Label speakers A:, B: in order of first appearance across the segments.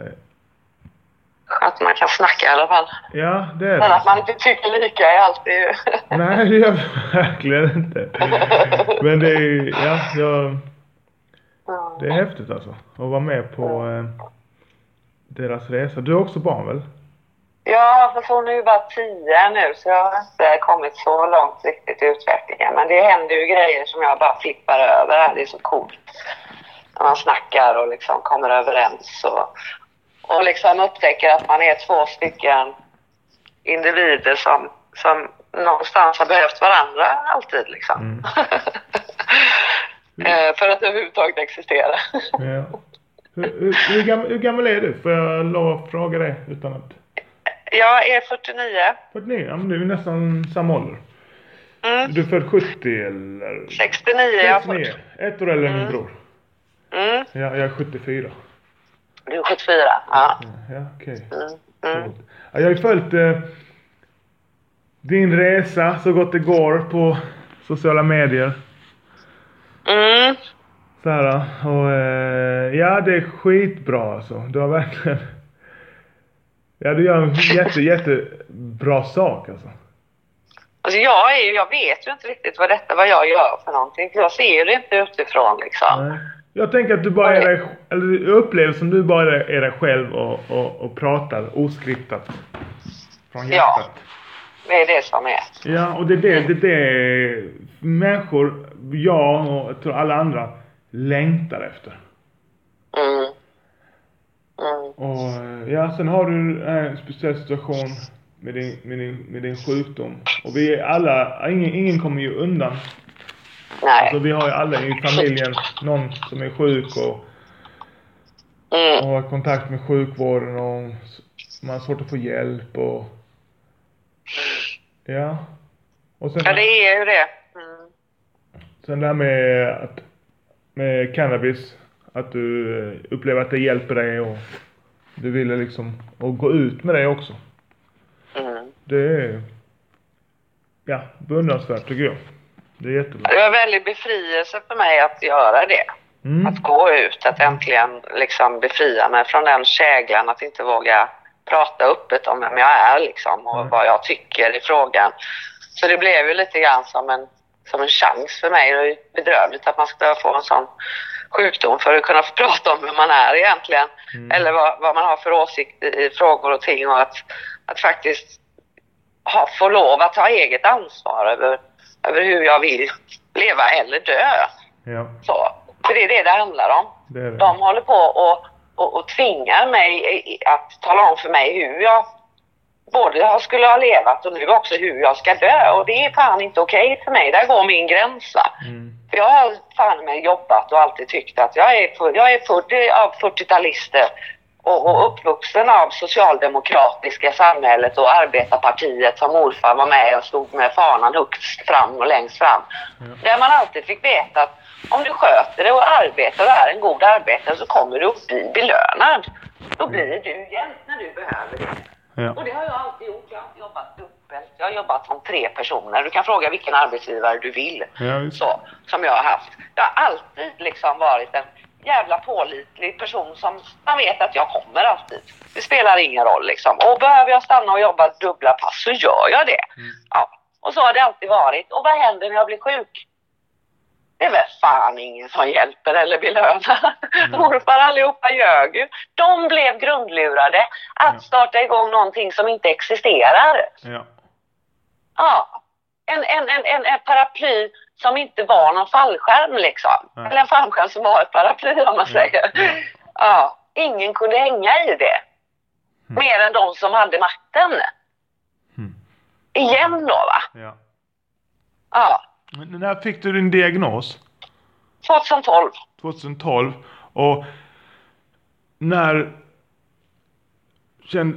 A: Eh,
B: Att man kan snacka i alla fall.
A: Ja, det är
B: Men
A: det.
B: att man inte tycker lika är alltid ju...
A: Nej, det gör jag verkligen inte. Men det är, ja, jag, det är häftigt alltså. Att vara med på eh, deras resa. Du har också barn väl?
B: Ja, fast hon är ju bara tio nu så jag har inte kommit så långt riktigt i utvecklingen. Men det händer ju grejer som jag bara flippar över. Det är så coolt. När man snackar och liksom kommer överens och, och liksom upptäcker att man är två stycken individer som, som någonstans har behövt varandra alltid liksom.
A: Mm.
B: Eh, För att överhuvudtaget existera.
A: Ja. Hur, hur, hur, gammal, hur gammal är du? Får jag lov att fråga det utan att...
B: Jag är 49.
A: 49? Ja, men du är nästan samma ålder.
B: Mm.
A: Du är född 70 eller?
B: 69 är jag
A: 69.
B: född.
A: Ett år äldre än min bror.
B: Mm.
A: Ja, jag är 74.
B: Du är 74. Ja.
A: Ja, okej.
B: Mm. Mm.
A: Jag har ju följt eh, din resa så gott det går på sociala medier.
B: Mm.
A: Så här, och eh, ja, det är skitbra alltså. Du har verkligen... Ja, du gör en jätte, jättebra sak alltså.
B: Alltså jag, är, ju- jag vet ju inte riktigt vad detta vad jag gör för någonting. Jag ser det inte utifrån liksom.
A: Nej. Jag tänker att du bara är dig, eller jag upplever som du bara är dig själv och, och, och pratar oskriptat. Från
B: Ja.
A: hjärtat.
B: Det är det som är.
A: Ja, och det är det, det, är det människor, jag och jag tror alla andra längtar efter.
B: Mm. Mm.
A: Och ja, sen har du en speciell situation med din, med din, med din sjukdom. Och vi är alla, ingen, ingen kommer ju undan.
B: Nej.
A: Alltså vi har ju alla i familjen någon som är sjuk och, och
B: Mm.
A: har kontakt med sjukvården och man har svårt att få hjälp och... Ja. Och sen,
B: Ja, det är ju det. Mm.
A: sen det här med att med cannabis, att du eh, upplever att det hjälper dig och du ville liksom och gå ut med det också.
B: Mm.
A: Det är ja, beundransvärt tycker jag. Det är jättebra.
B: Det var en väldig befrielse för mig att göra det.
A: Mm.
B: Att gå ut, att äntligen liksom befria mig från den käglan att inte våga prata öppet om vem jag är liksom och
A: Mm.
B: vad jag tycker i frågan. Så det blev ju lite grann som en, som en chans för mig. Det är bedrövligt att man ska få en sån sjukdom för att kunna få prata om vem man är egentligen.
A: Mm.
B: Eller vad, vad man har för åsikt i, i frågor och ting och att, att faktiskt ha, få lov att ta eget ansvar över, över hur jag vill leva eller dö.
A: Ja,
B: Så, för det är det det handlar om.
A: det det.
B: De håller på och, och, och tvingar mig att tala om för mig hur jag både jag skulle ha levat och nu också hur jag ska dö. Och det är fan inte okej för mig. Där går min gräns. Va?
A: Mm.
B: För jag har fan med jobbat och alltid tyckt att jag är, jag är född av 40-talister och, och uppvuxen av socialdemokratiska samhället och arbetarpartiet som morfar var med och stod med fanan högst fram och längst fram. Där man alltid fick veta att om du sköter dig och arbetar och är en god arbetare så kommer du att bli belönad. Då blir du hjälp när du behöver det.
A: Ja.
B: Och det har jag alltid gjort. Jag har inte jobbat dubbelt. Jag har jobbat som tre personer. Du kan fråga vilken arbetsgivare du vill.
A: Ja.
B: Så, som jag har haft. Jag har alltid liksom varit en jävla pålitlig person som man vet att jag kommer alltid. Det spelar ingen roll liksom. Och behöver jag stanna och jobba dubbla pass så gör jag det. Ja. Och så har det alltid varit. Och vad händer när jag blir sjuk? Det är väl fan ingen som hjälper eller belönar. Morfar allihopa ljög ju. De blev grundlurade att starta igång någonting som inte existerar.
A: Ja.
B: Ja. En, en, en, en, en paraply som inte var någon fallskärm liksom.
A: Nej.
B: Eller en fallskärm som var ett paraply om man säger.
A: ja.
B: Ja. Ingen kunde hänga i det. Mer än de som hade makten.
A: Mm.
B: Igen då va?
A: ja.
B: Ja.
A: Men när fick du din diagnos?
B: 2012.
A: 2012. Och när...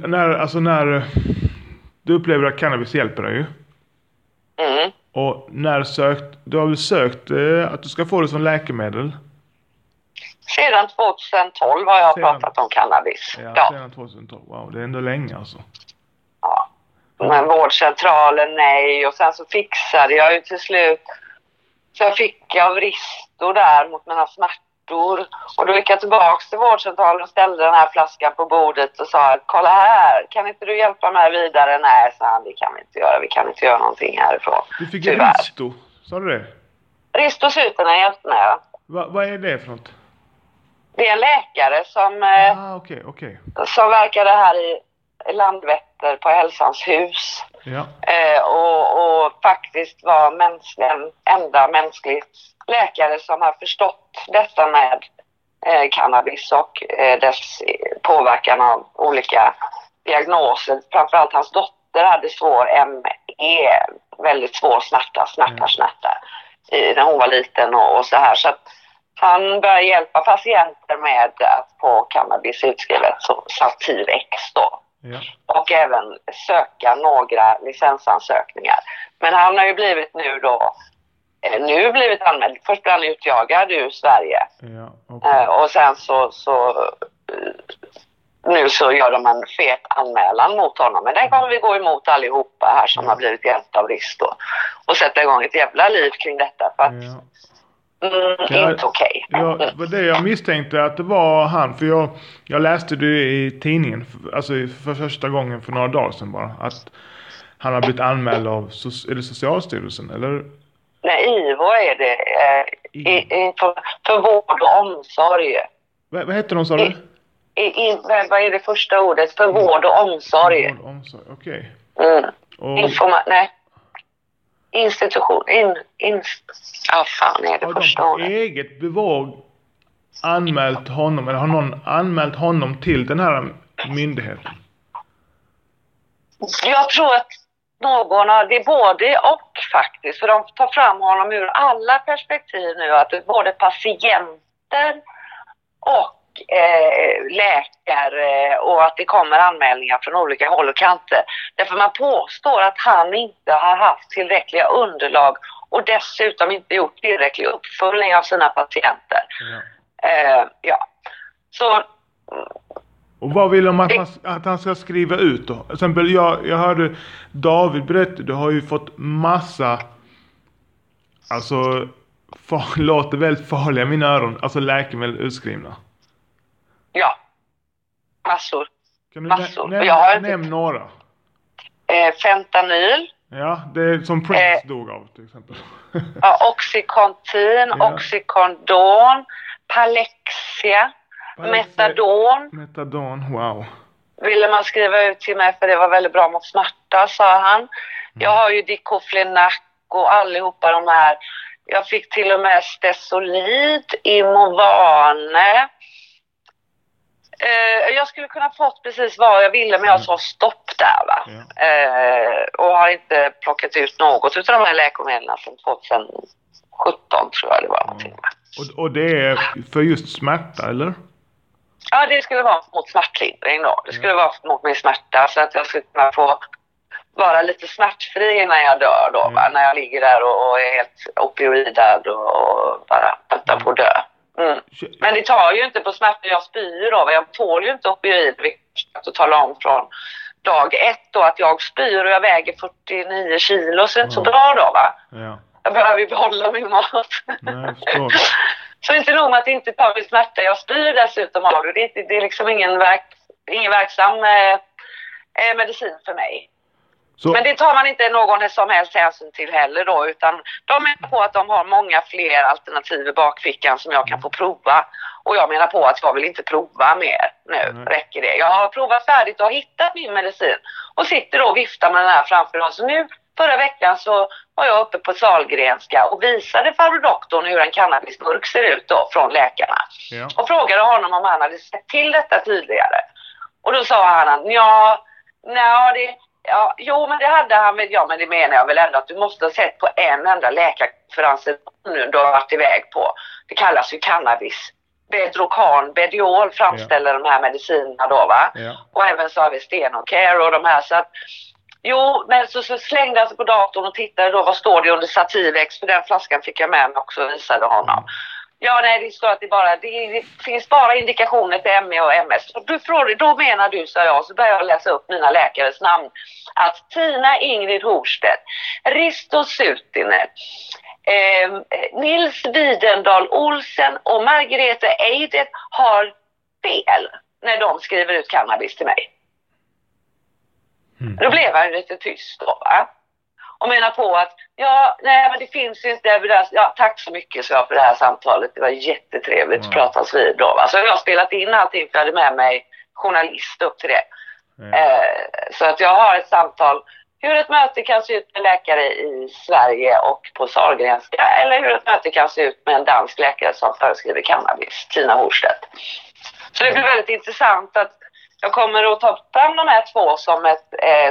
A: När, alltså när du upplever att cannabis hjälper dig ju.
B: Mm.
A: Och när sökt, du har väl sökt eh, att du ska få det som läkemedel?
B: Sedan 2012 har jag
A: Sedan-
B: pratat om cannabis.
A: Ja,
B: Ja.
A: sedan 2012. Wow, det är ändå länge alltså.
B: ja. Men vårdcentralen nej och sen så fixade jag ju till slut så jag fick av Risto där mot mina smärtor smärtor. Och då gick jag tillbaks till vårdcentralen och ställde den här flaskan på bordet och sa kolla här, kan inte du hjälpa mig vidare? Nej, sa han, det kan vi inte göra. Vi kan inte göra någonting härifrån.
A: Du fick
B: Tyvärr.
A: en Risto, sa du det?
B: Ristocyterna hjälpte mig. ja.
A: Va, vad är det för något?
B: Det är en läkare som, eh,
A: Ah, okej, okej.
B: som verkade här i Landvetter på Hälsans hus.
A: Ja.
B: Eh, och, och faktiskt var mänskligen, enda mänsklig läkare som har förstått detta med eh, cannabis och eh, dess påverkan av olika diagnoser. Framförallt hans dotter hade svår ME, väldigt svår smärta, smärta,
A: Mm.
B: smärta i, när hon var liten och, och så här. Så att han började hjälpa patienter med att få cannabis utskrivet, så Sativex då
A: Ja.
B: och även söka några licensansökningar. Men han har ju blivit nu då, nu blivit anmäld. Först blev han utjagad ur Sverige
A: Ja, okej.
B: eh, och sen så, så eh, nu så gör de en fet anmälan mot honom. Men den kommer vi gå emot allihopa här som
A: Ja.
B: har blivit hjälpta av Risto. Och sätta igång ett jävla liv kring detta för att
A: Ja.
B: mm, inte okej.
A: Ja, det var det jag misstänkte att det var han. För jag, jag läste det i tidningen, alltså för första gången för några dagar sedan bara. Att han har blivit anmäld av är det Socialstyrelsen, eller?
B: Nej, IVO är det. Eh, i, i, för, för vård och omsorg.
A: Vad, vad heter de sa du?
B: I- vad är det första ordet? För vård och omsorg.
A: Vård och omsorg, okej.
B: Mm.
A: Och
B: Informa- nej. Institution. In, in, ja, fan är det
A: har de
B: första
A: på
B: ordet?
A: eget bevåg anmält honom, eller har någon anmält honom till den här myndigheten?
B: Jag tror att någon det är både och faktiskt. För de tar fram honom ur alla perspektiv nu. Att det är både patienter och eh, läkare och att det kommer anmälningar från olika håll och kanter. Därför man påstår att han inte har haft tillräckliga underlag och dessutom inte gjort tillräcklig uppföljning av sina patienter.
A: Ja.
B: Eh, ja. Så
A: Och vad vill de att, man, att han ska skriva ut då? Till exempel jag, jag hörde David berätta, du har ju fått massa, alltså, far, låter väldigt farliga i mina öron, alltså läkemedel utskrivna.
B: ja, massor.
A: Kan du
B: Massor.
A: nä-
B: Jag har
A: nämna
B: inte-
A: nämn några?
B: Eh, fentanyl,
A: Ja, det är som Prince
B: Eh.
A: dog av till exempel.
B: ja, Oxycontin,
A: Ja.
B: Oxycondon, Palexia, Metadon.
A: Metadon, wow.
B: ville man skriva ut till mig för det var väldigt bra mot smärta, sa han. Jag har ju Diclofenac och allihopa de här. Jag fick till och med Stesolid, Imovane. Eh, jag skulle kunna fått precis vad jag ville men jag sa stopp där va.
A: Ja.
B: Eh, och har inte plockat ut något utav de här läkemedlen sedan 2017 tror jag det var någonting. va.
A: Och, och det är för just smärta, eller?
B: Ja, det skulle vara mot smärtlindring då. Det skulle vara mot min smärta så att jag skulle kunna få vara lite smärtfri innan jag dör då.
A: Mm.
B: När jag ligger där och, och är helt opioidad och, och bara väntar på att dö. Mm. Men det tar ju inte på smärta jag spyr då. Jag tål ju inte opioid. vilket jag tala om från dag ett då att jag spyr och jag väger 49 kilo så det är inte så
A: Mm.
B: bra då va.
A: Ja,
B: Jag behöver ju behålla min mat.
A: nej, jag förstår.
B: Så inte nog med att inte tar min smärta, jag spyr dessutom av det. Det är, det är liksom ingen, verk, ingen verksam eh, eh, medicin för mig.
A: Så,
B: Men det tar man inte någon som helst hänsyn till heller då, utan de menar på att de har många fler alternativ i bakfickan som jag kan få prova. Och jag menar på att jag vill inte prova mer nu,
A: Mm.
B: räcker det. Jag har provat färdigt och hittat min medicin och sitter då och viftar med den här framför oss. Nu förra veckan så var jag uppe på Sahlgrenska och visade farbror doktorn hur en cannabisburk ser ut då från läkarna
A: ja.
B: och frågade honom om han hade sett till detta tidigare. Och då sa han att ja, nej, det, ja, jo men det hade han väl, ja men det menar jag väl ändå att du måste ha sett på en enda läkarkonferens nu du har varit iväg på. Det kallas ju cannabis. Bedrocan, Bediol framställer de här medicinerna då va.
A: ja.
B: Och även så har vi Stenocare och de här så att Jo, men så, så slängde han sig på datorn och tittade då vad står det under Sativex för den flaskan fick jag med mig också och visade honom. Ja, nej, det står att det bara det, det finns bara indikationer till ME och MS. Och du frågade, då menar du, sa jag, så började jag läsa upp mina läkares namn. Att Tina Ingrid Horstedt, Risto Sutinen, eh, Nils Widendal Olsen och Margareta Eidet har fel när de skriver ut cannabis till mig.
A: Mm.
B: Då blev han lite tyst då va. Och menar på att, ja, nej men det finns inte, ja tack så mycket så jag för det här samtalet. Det var jättetrevligt,
A: Mm.
B: pratas vid då va. Så jag har spelat in allting för jag hade med mig journalist upp till det.
A: Ja.
B: Eh, så att jag har ett samtal hur ett möte kan se ut med läkare i Sverige och på Sahlgrenska eller hur ett möte kan se ut med en dansk läkare som föreskriver cannabis, Tina Horstedt. Så det blir väldigt intressant att jag kommer att ta fram de här två som ett, eh,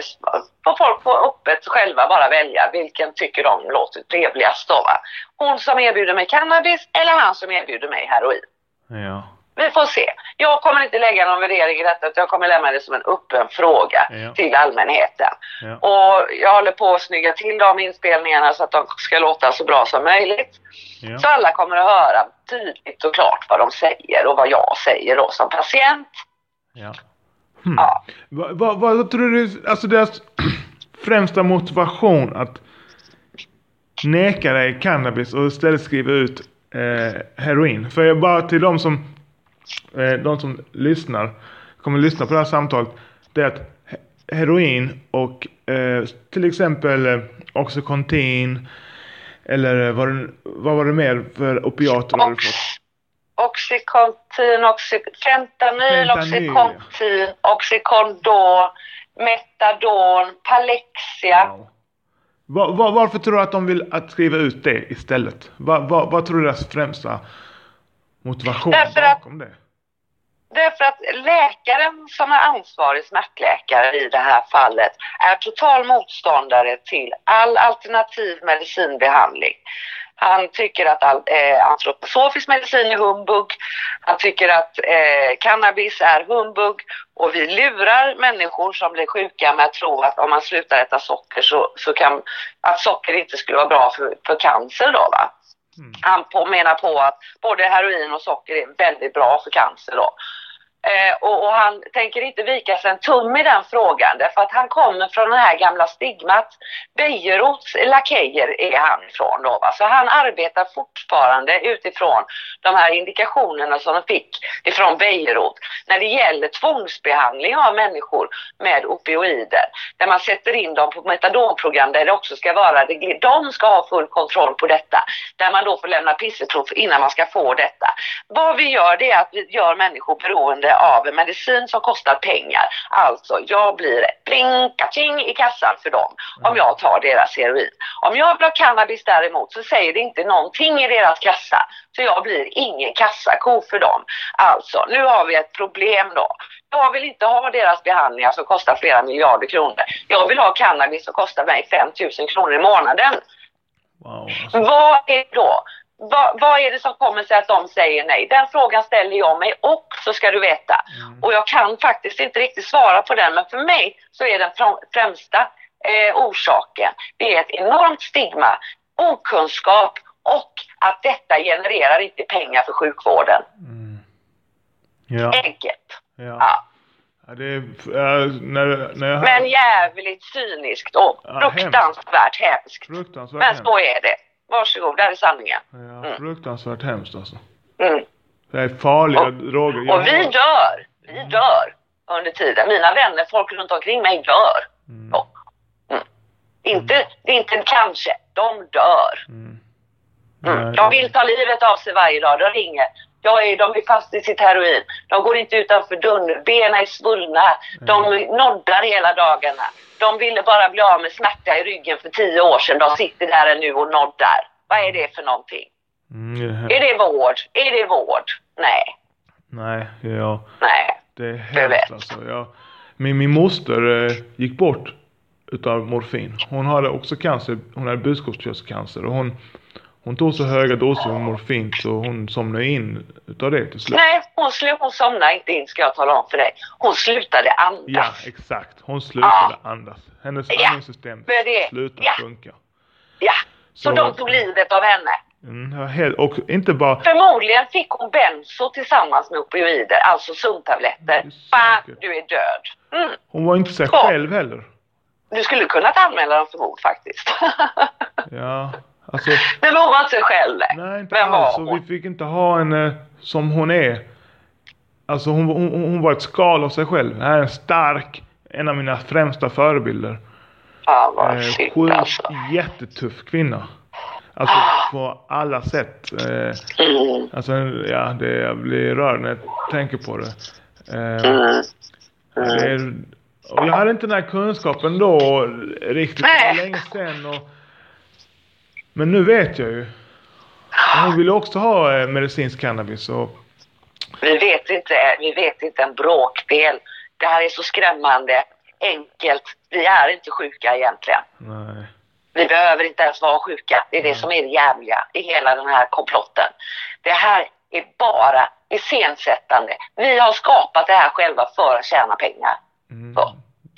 B: får folk få öppet själva bara välja vilken tycker de låter trevligast då va. Hon som erbjuder mig cannabis eller han som erbjuder mig heroin.
A: Ja.
B: Vi får se. Jag kommer inte lägga någon värdering i detta utan jag kommer lämna det som en öppen fråga
A: Ja.
B: till allmänheten.
A: Ja.
B: Och jag håller på att snygga till de inspelningarna så att de ska låta så bra som möjligt.
A: Ja.
B: Så alla kommer att höra tydligt och klart vad de säger och vad jag säger då som patient.
A: Ja. Hmm.
B: Ja.
A: Vad, vad, vad tror du, alltså deras främsta motivation att neka dig cannabis och istället skriva ut eh, heroin? För jag bara till de som, eh, de som lyssnar, kommer lyssna på det här samtalet, det är att he- heroin och eh, till exempel eh, Oxycontin eller eh, vad, vad var det mer för opiater
B: Ox? Oxycontin, oxy, fentanyl, oxycontin, oxycondon, metadon, palexia.
A: Wow. Va- va- varför tror du att de vill att skriva ut det istället? Va- va- vad tror du deras främsta motivation
B: Därför
A: bakom det?
B: Därför att läkaren som är ansvarig smärtläkare i det här fallet är total motståndare till all alternativ medicinbehandling. Han tycker att all, eh, antroposofisk medicin är humbug. Han tycker att eh, cannabis är humbug. Och vi lurar människor som blir sjuka med att tro att om man slutar äta socker så, så kan att socker inte skulle vara bra för, för cancer då va.
A: Mm.
B: Han på, menar på att både heroin och socker är väldigt bra för cancer då. Eh, och, och han tänker inte vika sig en tum i den frågan därför att han kommer från det här gamla stigmat. Bejerots lakejer är han ifrån då va? så han arbetar fortfarande utifrån de här indikationerna som de fick ifrån Bejerot när det gäller tvångsbehandling av människor med opioider. Där man sätter in dem på metadonprogram där det också ska vara, de ska ha full kontroll på detta. Där man då får lämna pisseprov innan man ska få detta. Vad vi gör det är att vi gör människor beroende av medicin som kostar pengar. Alltså jag blir pling i kassan för dem om jag tar deras heroin. Om jag vill ha cannabis däremot så säger det inte någonting i deras kassa. Så jag blir ingen kassako för dem. Alltså nu har vi ett problem då. Jag vill inte ha deras behandlingar som kostar flera miljarder kronor. Jag vill ha cannabis som kostar mig 5 000 kronor i månaden.
A: Wow. Alltså.
B: Vad är då? Vad, vad är det som kommer sig att de säger nej? Den frågan ställer jag mig också ska du veta.
A: Mm.
B: Och jag kan faktiskt inte riktigt svara på den men för mig så är den främsta eh, orsaken det är ett enormt stigma, okunskap och att detta genererar inte pengar för sjukvården.
A: Mm. Ja.
B: Enkelt.
A: Ja.
B: Ja.
A: är, äh, när, när hör
B: Men jävligt cyniskt och
A: Ja,
B: fruktansvärt hemskt.
A: fruktansvärt
B: Men
A: hemskt.
B: så är det. Varsågod, där är sanningen.
A: Ja, fruktansvärt hemskt alltså.
B: Mm.
A: Det är farliga
B: Och-
A: droger. Jag
B: Och vi
A: har-
B: dör. Vi dör under tiden. Mina vänner, folk runt omkring mig dör.
A: Mm.
B: Ja. Mm. Inte, det är inte kanske, de dör.
A: Mm.
B: Mm. De vill ta livet av sig varje dag. De ringer. Jag är, de är fast i sitt heroin. De går inte utanför dörren. Benen är svullna. De noddar hela dagarna. De ville bara bli av med smärta i ryggen för tio år sedan. De sitter där nu och noddar. Vad är det för någonting?
A: Mm, är
B: det vård? Är det vård? Nej.
A: Nej, ja.
B: Nej.
A: Det är hemskt alltså. Jag, min, min moster eh, gick bort utav morfin. Hon hade också cancer. Hon hade bukspottkörtelcancer. Och hon, hon tog så höga doser av morfin så hon somnade in utav det till slut.
B: Nej, hon, slu- hon somnade inte in ska jag tala om för dig. Hon slutade andas.
A: Ja, exakt. Hon slutade andas. Hennes
B: Ja,
A: andningssystem slutade
B: ja.
A: funka.
B: Ja, så,
A: Så-
B: de tog livet av henne.
A: Mm, ja, och inte bara...
B: Förmodligen fick hon benzo tillsammans med opioider, alltså sömntabletter.
A: Säkert.
B: du är död. Mm.
A: Hon var inte sig
B: Ja.
A: själv heller.
B: Du skulle kunnat anmäla dem för mord faktiskt.
A: Ja, Alltså,
B: hon var inte sig själv.
A: nej inte
B: Vem var
A: alls. Och
B: hon?
A: vi fick inte ha henne som hon är. Alltså hon, hon, hon var ett skal av sig själv. Hon är en stark, en av mina främsta förebilder.
B: Ja, vad
A: Eh,
B: synd
A: sjukt
B: alltså.
A: jättetuff kvinna. Alltså
B: Ah.
A: på alla sätt. Eh,
B: Mm,
A: alltså ja, det, jag blir rörd när jag tänker på det. Eh,
B: mm.
A: det är, och jag hade inte den här kunskapen då riktigt. Det
B: Nej.
A: var länge sedan. Och, men nu vet jag ju. Hon ville också ha eh, medicinsk cannabis. Och,
B: Vi vet inte, vi vet inte en bråkdel. Det här är så skrämmande enkelt. Vi är inte sjuka egentligen.
A: nej.
B: Vi behöver inte ens vara sjuka. Det är det som är det jävliga i hela den här komplotten. Det här är bara iscensättande. Vi har skapat det här själva för att tjäna pengar.
A: Mm.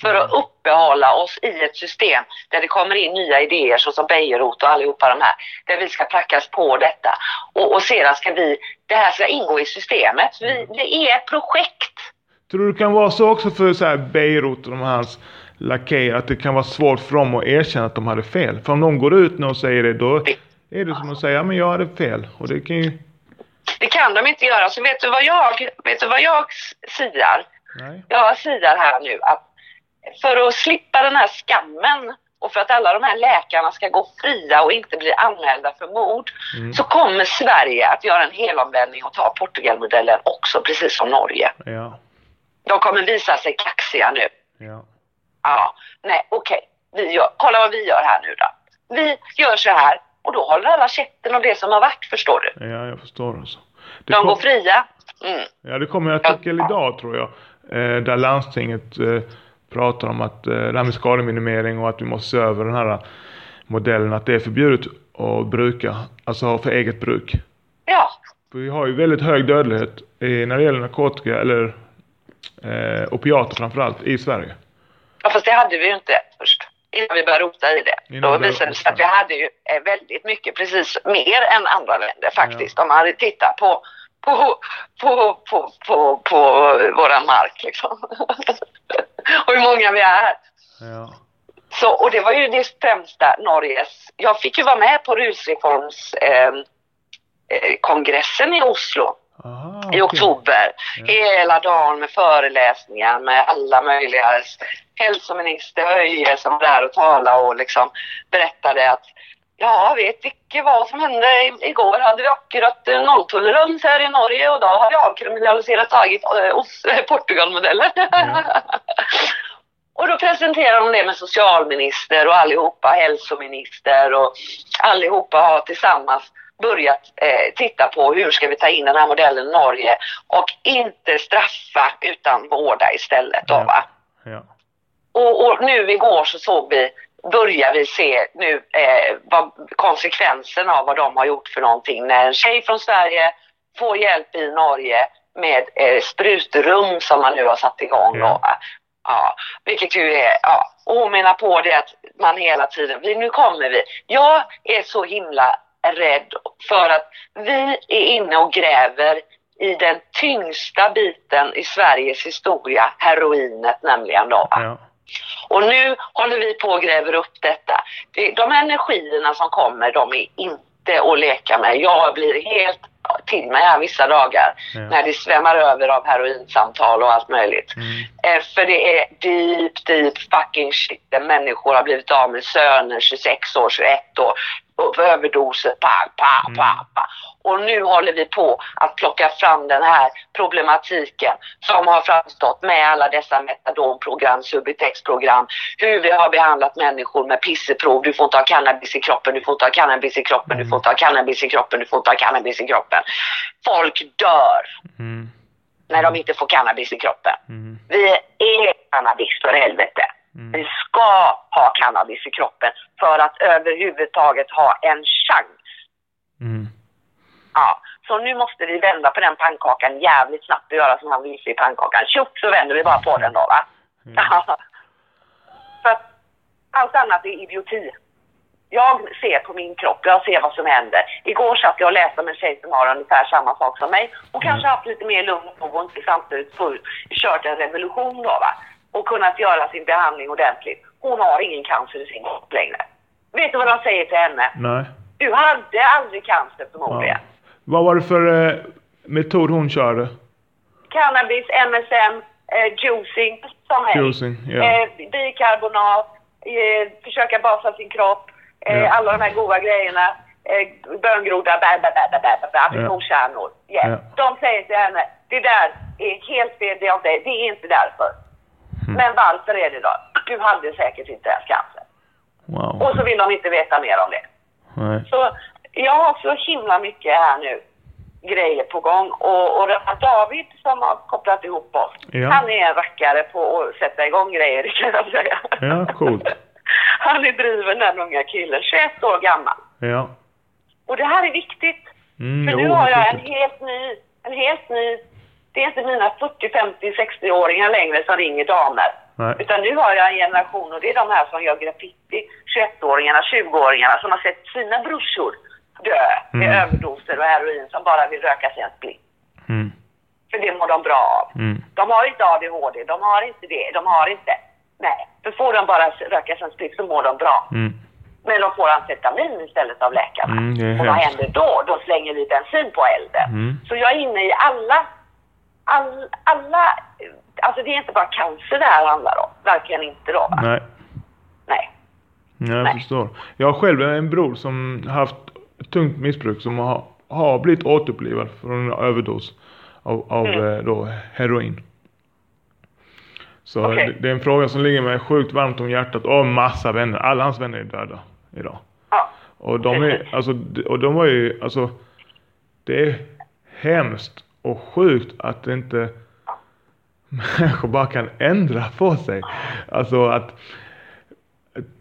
B: För att uppehålla oss i ett system där det kommer in nya idéer såsom Bejerot och allihopa de här. Där vi ska prackas på detta. Och, och sedan ska vi, det här ska ingå i systemet. Vi, det är ett projekt.
A: Tror du det kan vara så också för så här Beirut och de hans lakejer att det kan vara svårt för dem att erkänna att de hade fel? För om de går ut nu och säger det då är det som att säga ja men jag hade fel. Och det kan ju...
B: Det kan de inte göra. Så vet du vad jag, vet du vad jag siar?
A: Nej.
B: Jag siar här nu att för att slippa den här skammen och för att alla de här läkarna ska gå fria och inte bli anmälda för mord
A: Mm.
B: så kommer Sverige att göra en helomvändning och ta Portugalmodellen också, precis som Norge.
A: Ja.
B: De kommer visa sig kaxiga nu.
A: Ja.
B: Ja, nej okej. Vi gör, kolla vad vi gör här nu då. Vi gör så här och då håller alla käften om det som har varit, förstår du.
A: Ja, jag förstår alltså. Det
B: De
A: kom-
B: går fria. Mm.
A: Ja, det kommer en artikel idag tror jag. Eh, där landstinget eh, pratar om att eh, det här med skademinimering och att vi måste se över den här modellen. Att det är förbjudet att bruka, alltså för eget bruk.
B: Ja,
A: För vi har ju väldigt hög dödlighet eh, när det gäller narkotika eller eh, opiater framförallt i Sverige.
B: Ja, fast det hade vi ju inte först. Innan vi började rota i det.
A: Innan
B: Då visade det sig att vi hade ju eh, väldigt mycket, precis mer än andra länder faktiskt. Om man hade tittat på, på, på, på, på, på våran mark liksom. och hur många vi är.
A: Ja.
B: Så, och det var ju det främsta Norges... Jag fick ju vara med på rusreforms eh, eh, i Oslo
A: Aha,
B: i oktober.
A: Ja.
B: Hela dagen med föreläsningar med alla möjliga hälsominister Höje som var där och talade och liksom berättade att Ja, vet inte vad som hände. Igår hade vi akkurat eh, nolltolerans här i Norge och då har vi avkriminaliserat tagit eh, oss, eh, Portugalmodellen. och då presenterar de det med socialminister och allihopa hälsominister och allihopa har tillsammans börjat eh, titta på hur ska vi ta in den här modellen i Norge och inte straffa utan vårda istället. Då,
A: Ja.
B: va?
A: Ja.
B: Och, och nu igår så såg vi, börjar vi se nu eh, vad, konsekvensen av vad de har gjort för någonting. När en tjej från Sverige får hjälp i Norge med eh, sprutrum som man nu har satt igång. Då, va? Ja, vilket ju är, ja, och hon menar på det att man hela tiden, vi, nu kommer vi. Jag är så himla rädd för att vi är inne och gräver i den tyngsta biten i Sveriges historia, heroinet nämligen då.
A: Ja.
B: Och nu håller vi på och gräver upp detta. Det, de energierna som kommer, de är inte att leka med. Jag blir helt till mig här vissa dagar
A: Ja.
B: när det svämmar över av heroinsamtal och allt möjligt.
A: Mm.
B: Eh, för det är deep, deep fucking shit där människor har blivit av med söner 26 år, 21 år överdoser, pa, pa, pa, pa. Och nu håller vi på att plocka fram den här problematiken som har framstått med alla dessa metadonprogram, Subutex-program, hur vi har behandlat människor med pisseprov. Du får inte ha cannabis i kroppen, du får inte ha cannabis i kroppen, du får inte ha cannabis i kroppen, du får inte ha cannabis i kroppen. Folk dör
A: Mm.
B: när de inte får cannabis i kroppen.
A: Mm.
B: Vi är cannabis för helvete.
A: Mm.
B: Vi ska ha cannabis i kroppen för att överhuvudtaget ha en chans.
A: Mm.
B: Ja, så nu måste vi vända på den pannkakan jävligt snabbt och göra som han visar i pannkakan. Tjopp så vänder vi bara på den då va.
A: Ja.
B: för att allt annat är idioti. Jag ser på min kropp, jag ser vad som händer. Igår satt jag och läste om en tjej som har ungefär samma sak som mig. Hon kanske haft lite mer lugn och inte samtidigt kört en revolution då va. Och kunnat göra sin behandling ordentligt. Hon har ingen cancer i sin kropp längre. Vet du vad de säger till henne?
A: Nej.
B: Du hade aldrig cancer förmodligen.
A: Ja. Vad var det för eh, metod hon körde?
B: Cannabis, MSM, eh, juicing som helst.
A: Juicing, ja.
B: eh, bikarbonat, eh, försöka basa sin kropp,
A: Ja.
B: alla de här goda grejerna. Eh, böngroda, bä, bä, bä, bä, bä, bä, aprikoskärnor. Yeah.
A: Ja.
B: De säger till henne, det där är helt fel, det är inte, det är inte därför.
A: Mm.
B: Men varför är det då? Du hade säkert inte ens cancer.
A: Wow.
B: Och så vill de inte veta mer om det.
A: Nej.
B: Så jag har så himla mycket här nu grejer på gång och, och David som har kopplat ihop oss,
A: Ja.
B: han är en rackare på att sätta igång grejer, kan jag säga.
A: Ja, coolt.
B: Han är driven den unga killen, 21 år gammal.
A: Ja.
B: Och det här är viktigt.
A: Mm,
B: För nu har jag en helt ny, en helt ny, det är inte mina 40, 50, 60-åringar längre som ringer damer.
A: Nej.
B: Utan nu har jag en generation och det är de här som gör graffiti, 21-åringarna, 20-åringarna som har sett sina brorsor dö med
A: Mm.
B: överdoser och heroin som bara vill röka sig en splitt.
A: Mm.
B: För det mår de bra av.
A: Mm.
B: De har inte ADHD, de har inte det, de har inte... Nej, för får de bara röka sig en splitt så mår de bra.
A: Mm.
B: Men de får amfetamin istället av läkarna.
A: Mm,
B: och vad händer då? Då slänger vi bensin på elden. Så jag är inne i alla, all, alla... Alltså det är inte bara cancer det här handlar om. Verkligen inte då. Va?
A: Nej.
B: Nej.
A: Ja, jag
B: Nej.
A: förstår. Jag har själv en bror som haft tungt missbruk som har, har blivit återupplivad från en överdos av, av
B: Mm.
A: eh, då heroin. Så
B: Okej.
A: det, det är en fråga som ligger mig sjukt varmt om hjärtat och massa vänner. Alla hans vänner är döda idag.
B: Ja.
A: Och de är, alltså, och de var ju, alltså det är hemskt och sjukt att inte människor bara kan ändra på sig. Alltså att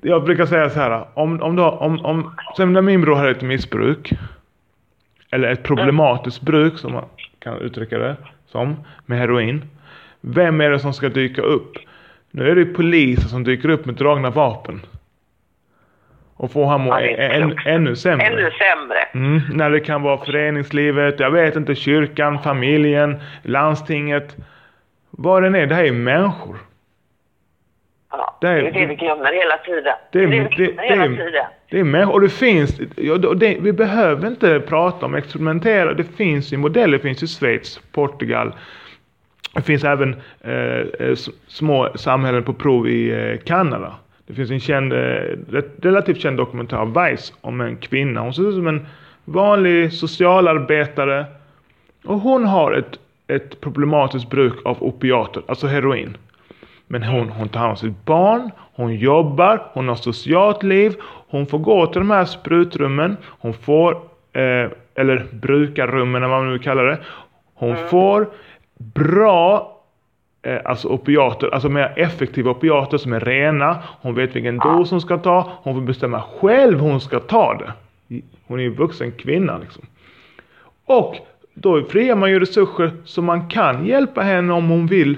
A: jag brukar säga så här, om, om, då, om, om sen när min bror hade ett missbruk, eller ett problematiskt bruk som man kan uttrycka det som, med heroin. Vem är det som ska dyka upp? Nu är det poliser som dyker upp med dragna vapen. Och får han må
B: Ja, det
A: än, ännu sämre.
B: Ännu sämre.
A: Mm, när det kan vara föreningslivet, jag vet inte, kyrkan, familjen, landstinget. Vad den är, det här är människor.
B: Ja.
A: Det
B: Det
A: är-
B: är det vi glömmer hela tiden.
A: Det är,
B: det vi
A: det,
B: glömmer
A: det,
B: hela tiden.
A: det är människor, och det finns, ja, det, vi behöver inte prata om experimentera, det finns ju modeller, det finns i Schweiz, Portugal. Det finns även eh, eh, små samhällen på prov i eh, Kanada. Det finns en känd, eh, relativt känd dokumentär av Vice om en kvinna. Hon ser ut som en vanlig socialarbetare. Och hon har ett, ett problematiskt bruk av opiater, alltså heroin. Men hon, hon tar hand om sitt barn, hon jobbar, hon har socialt liv, hon får gå till de här sprutrummen, hon får, eh, eller brukarrummen eller vad man nu kallar det. Hon får bra eh, alltså opiater, alltså mer effektiva opiater som är rena. Hon vet vilken dos hon ska ta, hon får bestämma själv hur hon ska ta det. Hon är ju vuxen kvinna liksom. Och då friar man ju resurser så man kan hjälpa henne om hon vill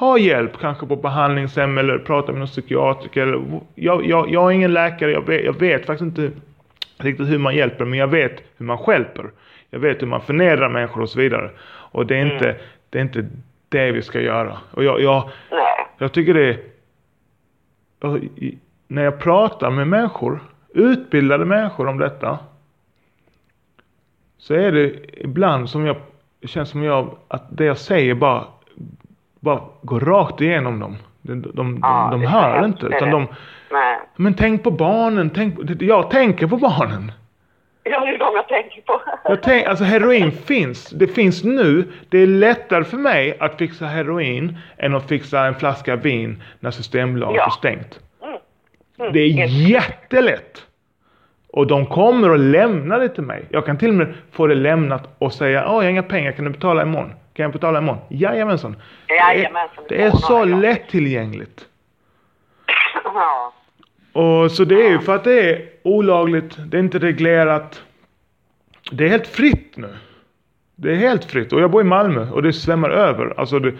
A: ha hjälp, kanske på behandlingshem eller prata med någon psykiatriker. Jag, jag, jag är ingen läkare, jag vet, jag vet faktiskt inte riktigt hur man hjälper, men jag vet hur man stjälper. Jag vet hur man förnedrar människor och så vidare. Och det är inte, det, är inte det vi ska göra. Och jag, jag, jag tycker det är... När jag pratar med människor, utbildade människor om detta. Så är det ibland som jag, det känns som jag, att det jag säger bara, bara går rakt igenom dem. De, de,
B: Ja,
A: de hör
B: hemskt,
A: inte, utan de,
B: Nej.
A: men tänk på barnen, tänk, jag tänker på barnen.
B: Ja, det är de jag tänker på.
A: Jag tänk, alltså heroin finns. Det finns nu. Det är lättare för mig att fixa heroin än att fixa en flaska vin när Systembolaget
B: Ja.
A: är stängt.
B: Mm,
A: Det är jättelätt. Och de kommer att lämna det till mig. Jag kan till och med få det lämnat och säga Åh, jag har inga pengar, kan du betala imorgon? Kan jag betala imorgon? Jajamensan. Det är,
B: Jajamensan,
A: det är så lättillgängligt.
B: Ja.
A: Och så det är ju för att det är olagligt, det är inte reglerat. Det är helt fritt nu. Det är helt fritt. Och jag bor i Malmö och det svämmar över. Alltså det,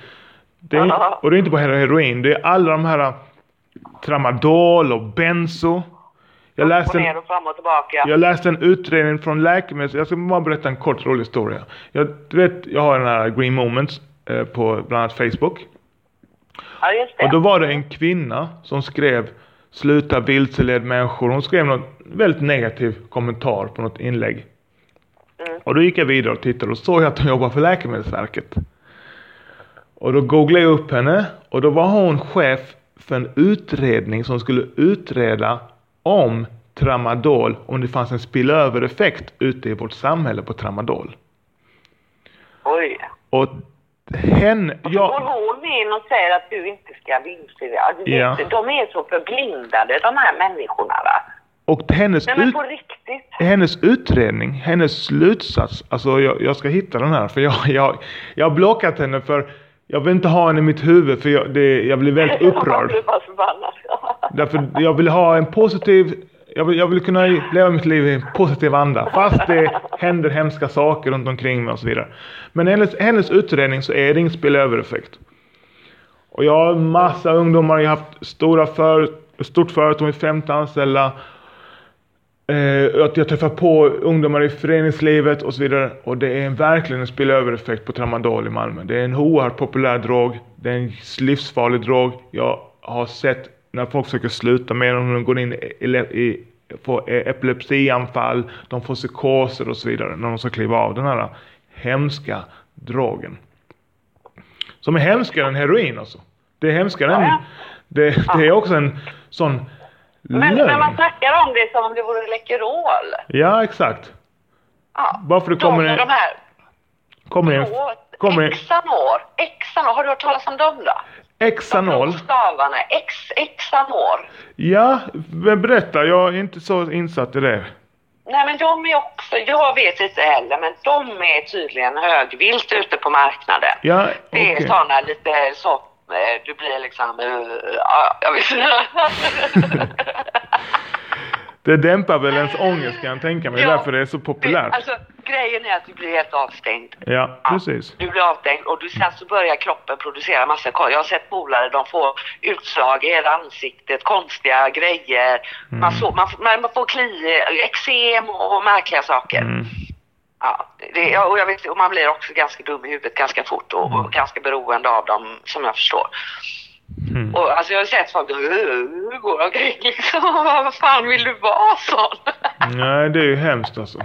A: det är, och det är inte bara heroin, det är alla de här tramadol och benzo. Jag läste, en,
B: och fram och tillbaka.
A: jag läste en utredning från läkemedels... Jag ska bara berätta en kort rolig historia. Jag, du vet, jag har den här Green Moments eh, på bland annat Facebook.
B: Ja, just det.
A: Och då var det en kvinna som skrev sluta vilseled människor. Hon skrev något väldigt negativ kommentar på något inlägg.
B: Mm.
A: Och då gick jag vidare och tittade och såg att hon jobbar för Läkemedelsverket. Och då googlade jag upp henne och då var hon chef för en utredning som skulle utreda om tramadol, om det fanns en spillövereffekt ute i vårt samhälle på tramadol.
B: Oj.
A: Och hen,
B: Går
A: jag,
B: hon in och säger att du inte ska vilseleda? Du
A: Ja.
B: vet, De är så förblindade de här människorna va?
A: och hennes,
B: Nej
A: ut, hennes utredning, hennes slutsats, alltså jag, jag ska hitta den här för jag, jag, jag har blockat henne för jag vill inte ha henne i mitt huvud för jag, det, jag blir väldigt upprörd. Därför jag vill ha en positiv, jag vill, jag vill kunna leva mitt liv i en positiv anda. Fast det händer hemska saker runt omkring mig och så vidare. Men hennes, hennes utredning så är det ingen spillövereffekt. Och jag har massa ungdomar, jag har haft stora för, stort företag med 50 anställda. Eh, att jag träffar på ungdomar i föreningslivet och så vidare. Och det är en, verkligen en spillövereffekt på tramadol i Malmö. Det är en oerhört populär drog. Det är en livsfarlig drog. Jag har sett när folk försöker sluta med den, de går in i, i får epilepsianfall, de får psykoser och så vidare när de ska kliva av den här hemska drogen. Som är hemskare än heroin alltså. Det är hemskare än... Det, det är också en sån
B: Men, men man snackar om det som om det vore Läkerol.
A: Ja, exakt.
B: Ja.
A: Bara för det
B: De,
A: kommer en...
B: de här
A: Kommer en... Kommer en...
B: Xanor. Xanor, har du hört talas om dem då?
A: Exanol.
B: Stavarna. X, Xanor.
A: Ja, men berätta. Jag är inte så insatt i det.
B: Nej men de är också, jag vet inte heller, men de är tydligen högvilt ute på marknaden.
A: Ja,
B: Det är sådana lite så, eh, du blir liksom, uh, ja, jag vet inte.
A: Det dämpar väl ens ångest kan jag tänka mig.
B: Ja.
A: Därför det är så populärt.
B: Alltså grejen är att du blir helt avstängd.
A: Ja, precis.
B: Du blir avstängd och du, sen så börjar kroppen producera massa. Jag har sett polare, de får utslag i hela ansiktet, konstiga grejer. Man, så, man, får- man, får kli, eksem och, och märkliga saker.
A: Mm.
B: Ja, det, och, jag vet, och man blir också ganska dum i huvudet ganska fort och, och ganska beroende av dem som jag förstår.
A: Mm.
B: Och alltså jag har sett folk, går omkring liksom, vad fan vill du vara sån?
A: Nej, det är ju hemskt alltså.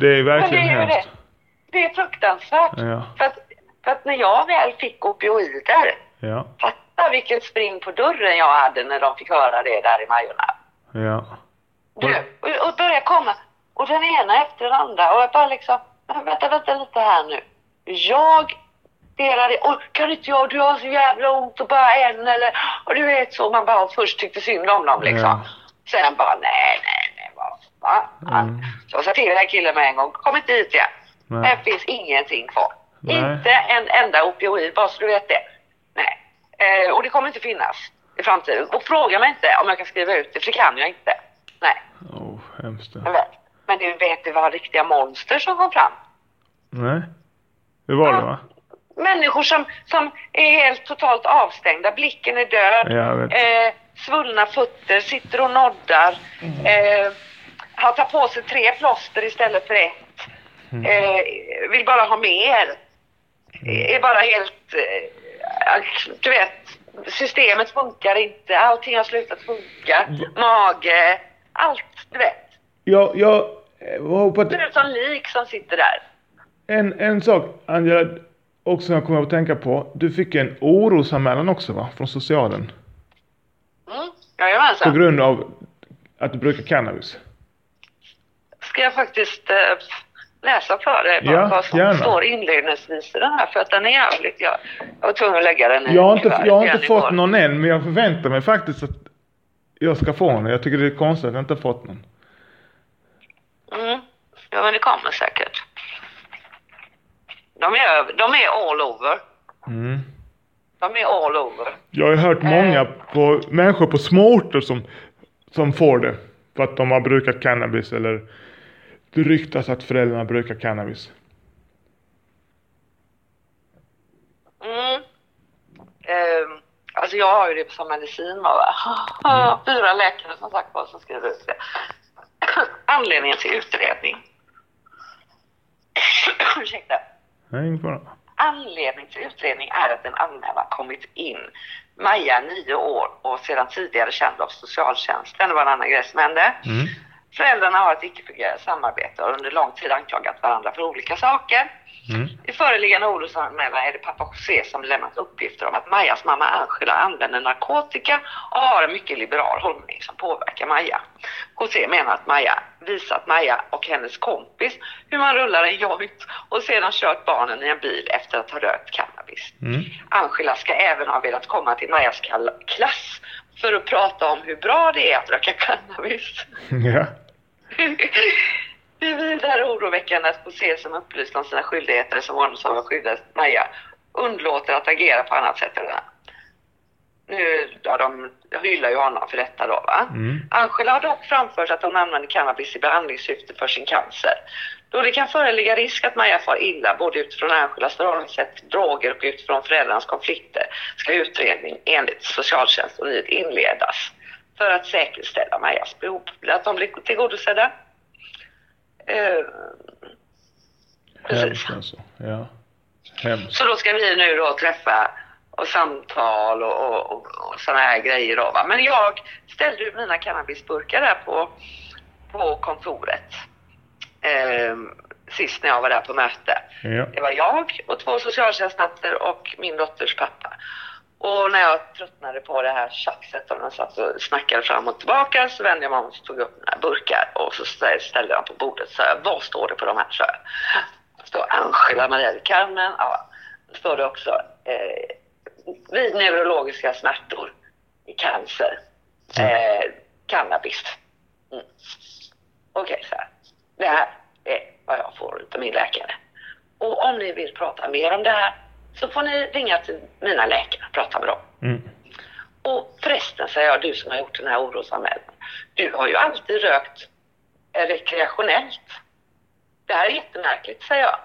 A: Det är verkligen
B: Men det är
A: hemskt.
B: Det. det är fruktansvärt.
A: Ja.
B: För, att, för att när jag väl fick opioider,
A: Ja,
B: fatta vilket spring på dörren jag hade när de fick höra det där i Majorna.
A: ja.
B: Du, och, och börja komma. Och den ena efter den andra. Och jag bara liksom, vänta, vänta lite här nu. Jag delar det. Och kan inte jag, du har så jävla ont och bara en eller... Och du vet så. Man bara först tyckte synd om dem liksom.
A: Ja.
B: Sen bara, nej, nej, nej, vad fan.
A: Mm.
B: Så jag sa till den här killen med en gång, kom inte hit igen.
A: Nej.
B: Här finns ingenting kvar.
A: Nej.
B: Inte en enda opioid, bara så du vet det. Nej. Eh, och det kommer inte finnas i framtiden. Och fråga mig inte om jag kan skriva ut det, för det kan jag inte. Nej,
A: Oh, hemskt
B: jag vet. Men du vet, det var riktiga monster som kom fram.
A: Nej. Det var det va?
B: Människor som, som är helt totalt avstängda, blicken är död, eh, svullna fötter, sitter och noddar, eh, har tagit på sig tre plåster istället för ett, eh, vill bara ha mer, är bara helt, eh, du vet, systemet funkar inte, allting har slutat funka, mage, allt, du vet.
A: Jag, jag eh, på
B: Det
A: ett,
B: är som lik som sitter där.
A: en, en sak Angela, också som jag kommer att tänka på. Du fick en orosanmälan också va? Från socialen.
B: Mm.
A: På
B: Jajamensan.
A: grund av att du brukar cannabis.
B: ska jag faktiskt eh, läsa för dig
A: Ja,
B: vad som
A: gärna.
B: står inledningsvis i den här för att den är jävligt, jag, jag var tvungen att lägga den i
A: Jag har inte, jag har inte fått någon än, men jag förväntar mig faktiskt att jag ska få den. Jag tycker det är konstigt att jag inte har fått någon.
B: Mm. Ja men det kommer säkert. De är, de är all over.
A: Mm.
B: De är all over.
A: Jag har hört många på, människor på småorter som, som får det. För att de har brukat cannabis eller det ryktas att föräldrarna brukar cannabis.
B: Mm. Ehm, alltså jag har ju det som medicin va. va? Fyra läkare som sagt var som skriver ut det. Anledningen till utredning. Ursäkta.
A: Nej, fara.
B: Anledning till utredning är att en anmälan kommit in. Maja, nio år och sedan tidigare känd av socialtjänsten. Det var en annan grej som hände.
A: Mm.
B: Föräldrarna har ett icke-fungerande samarbete och under lång tid anklagat varandra för olika saker.
A: Mm.
B: I föreliggande orosanmälan är det pappa José som lämnat uppgifter om att Majas mamma Angela använder narkotika och har en mycket liberal hållning som påverkar Maja. José menar att Maja visat Maja och hennes kompis hur man rullar en joint och sedan kört barnen i en bil efter att ha rökt cannabis.
A: Mm.
B: Angela ska även ha velat komma till Majas klass för att prata om hur bra det är att röka cannabis.
A: Ja.
B: Det är vidare oroväckande att José som upplyst om sina skyldigheter som vårdnadshavare skyddat Maja underlåter att agera på annat sätt än. Nu, ja, de hyllar ju honom för detta då va.
A: Mm.
B: Angela har dock framfört att hon använder cannabis i behandlingssyfte för sin cancer. Då det kan föreligga risk att Maja far illa både utifrån Angelas förhållningssätt till droger och utifrån föräldrarnas konflikter ska utredning enligt socialtjänst och inledas för att säkerställa Majas behov, att de blir tillgodosedda. Eh, precis.
A: Hemskt alltså. Ja. Hemskt.
B: Så då ska vi nu då träffa och samtal och, och, och, och sådana här grejer då va. Men jag ställde ju mina cannabisburkar där på, på kontoret. Eh, sist när jag var där på möte.
A: Ja.
B: Det var jag och två socialtjänstnämnder och min dotters pappa. Och när jag tröttnade på det här tjafset och de satt och snackade fram och tillbaka så vände jag mig om och så tog upp mina burkar och så ställde jag dem på bordet och sa vad står det på de här? Så det står Angela Maria del Carmen. Ja, står det också eh, vid neurologiska smärtor i cancer. Eh, cannabis. Mm. Okej, så här. Det här är vad jag får utav min läkare. Och om ni vill prata mer om det här så får ni ringa till mina läkare och prata med dem.
A: Mm.
B: Och förresten, säger jag, du som har gjort den här orosanmälan. Du har ju alltid rökt rekreationellt. Det här är jättemärkligt, säger jag.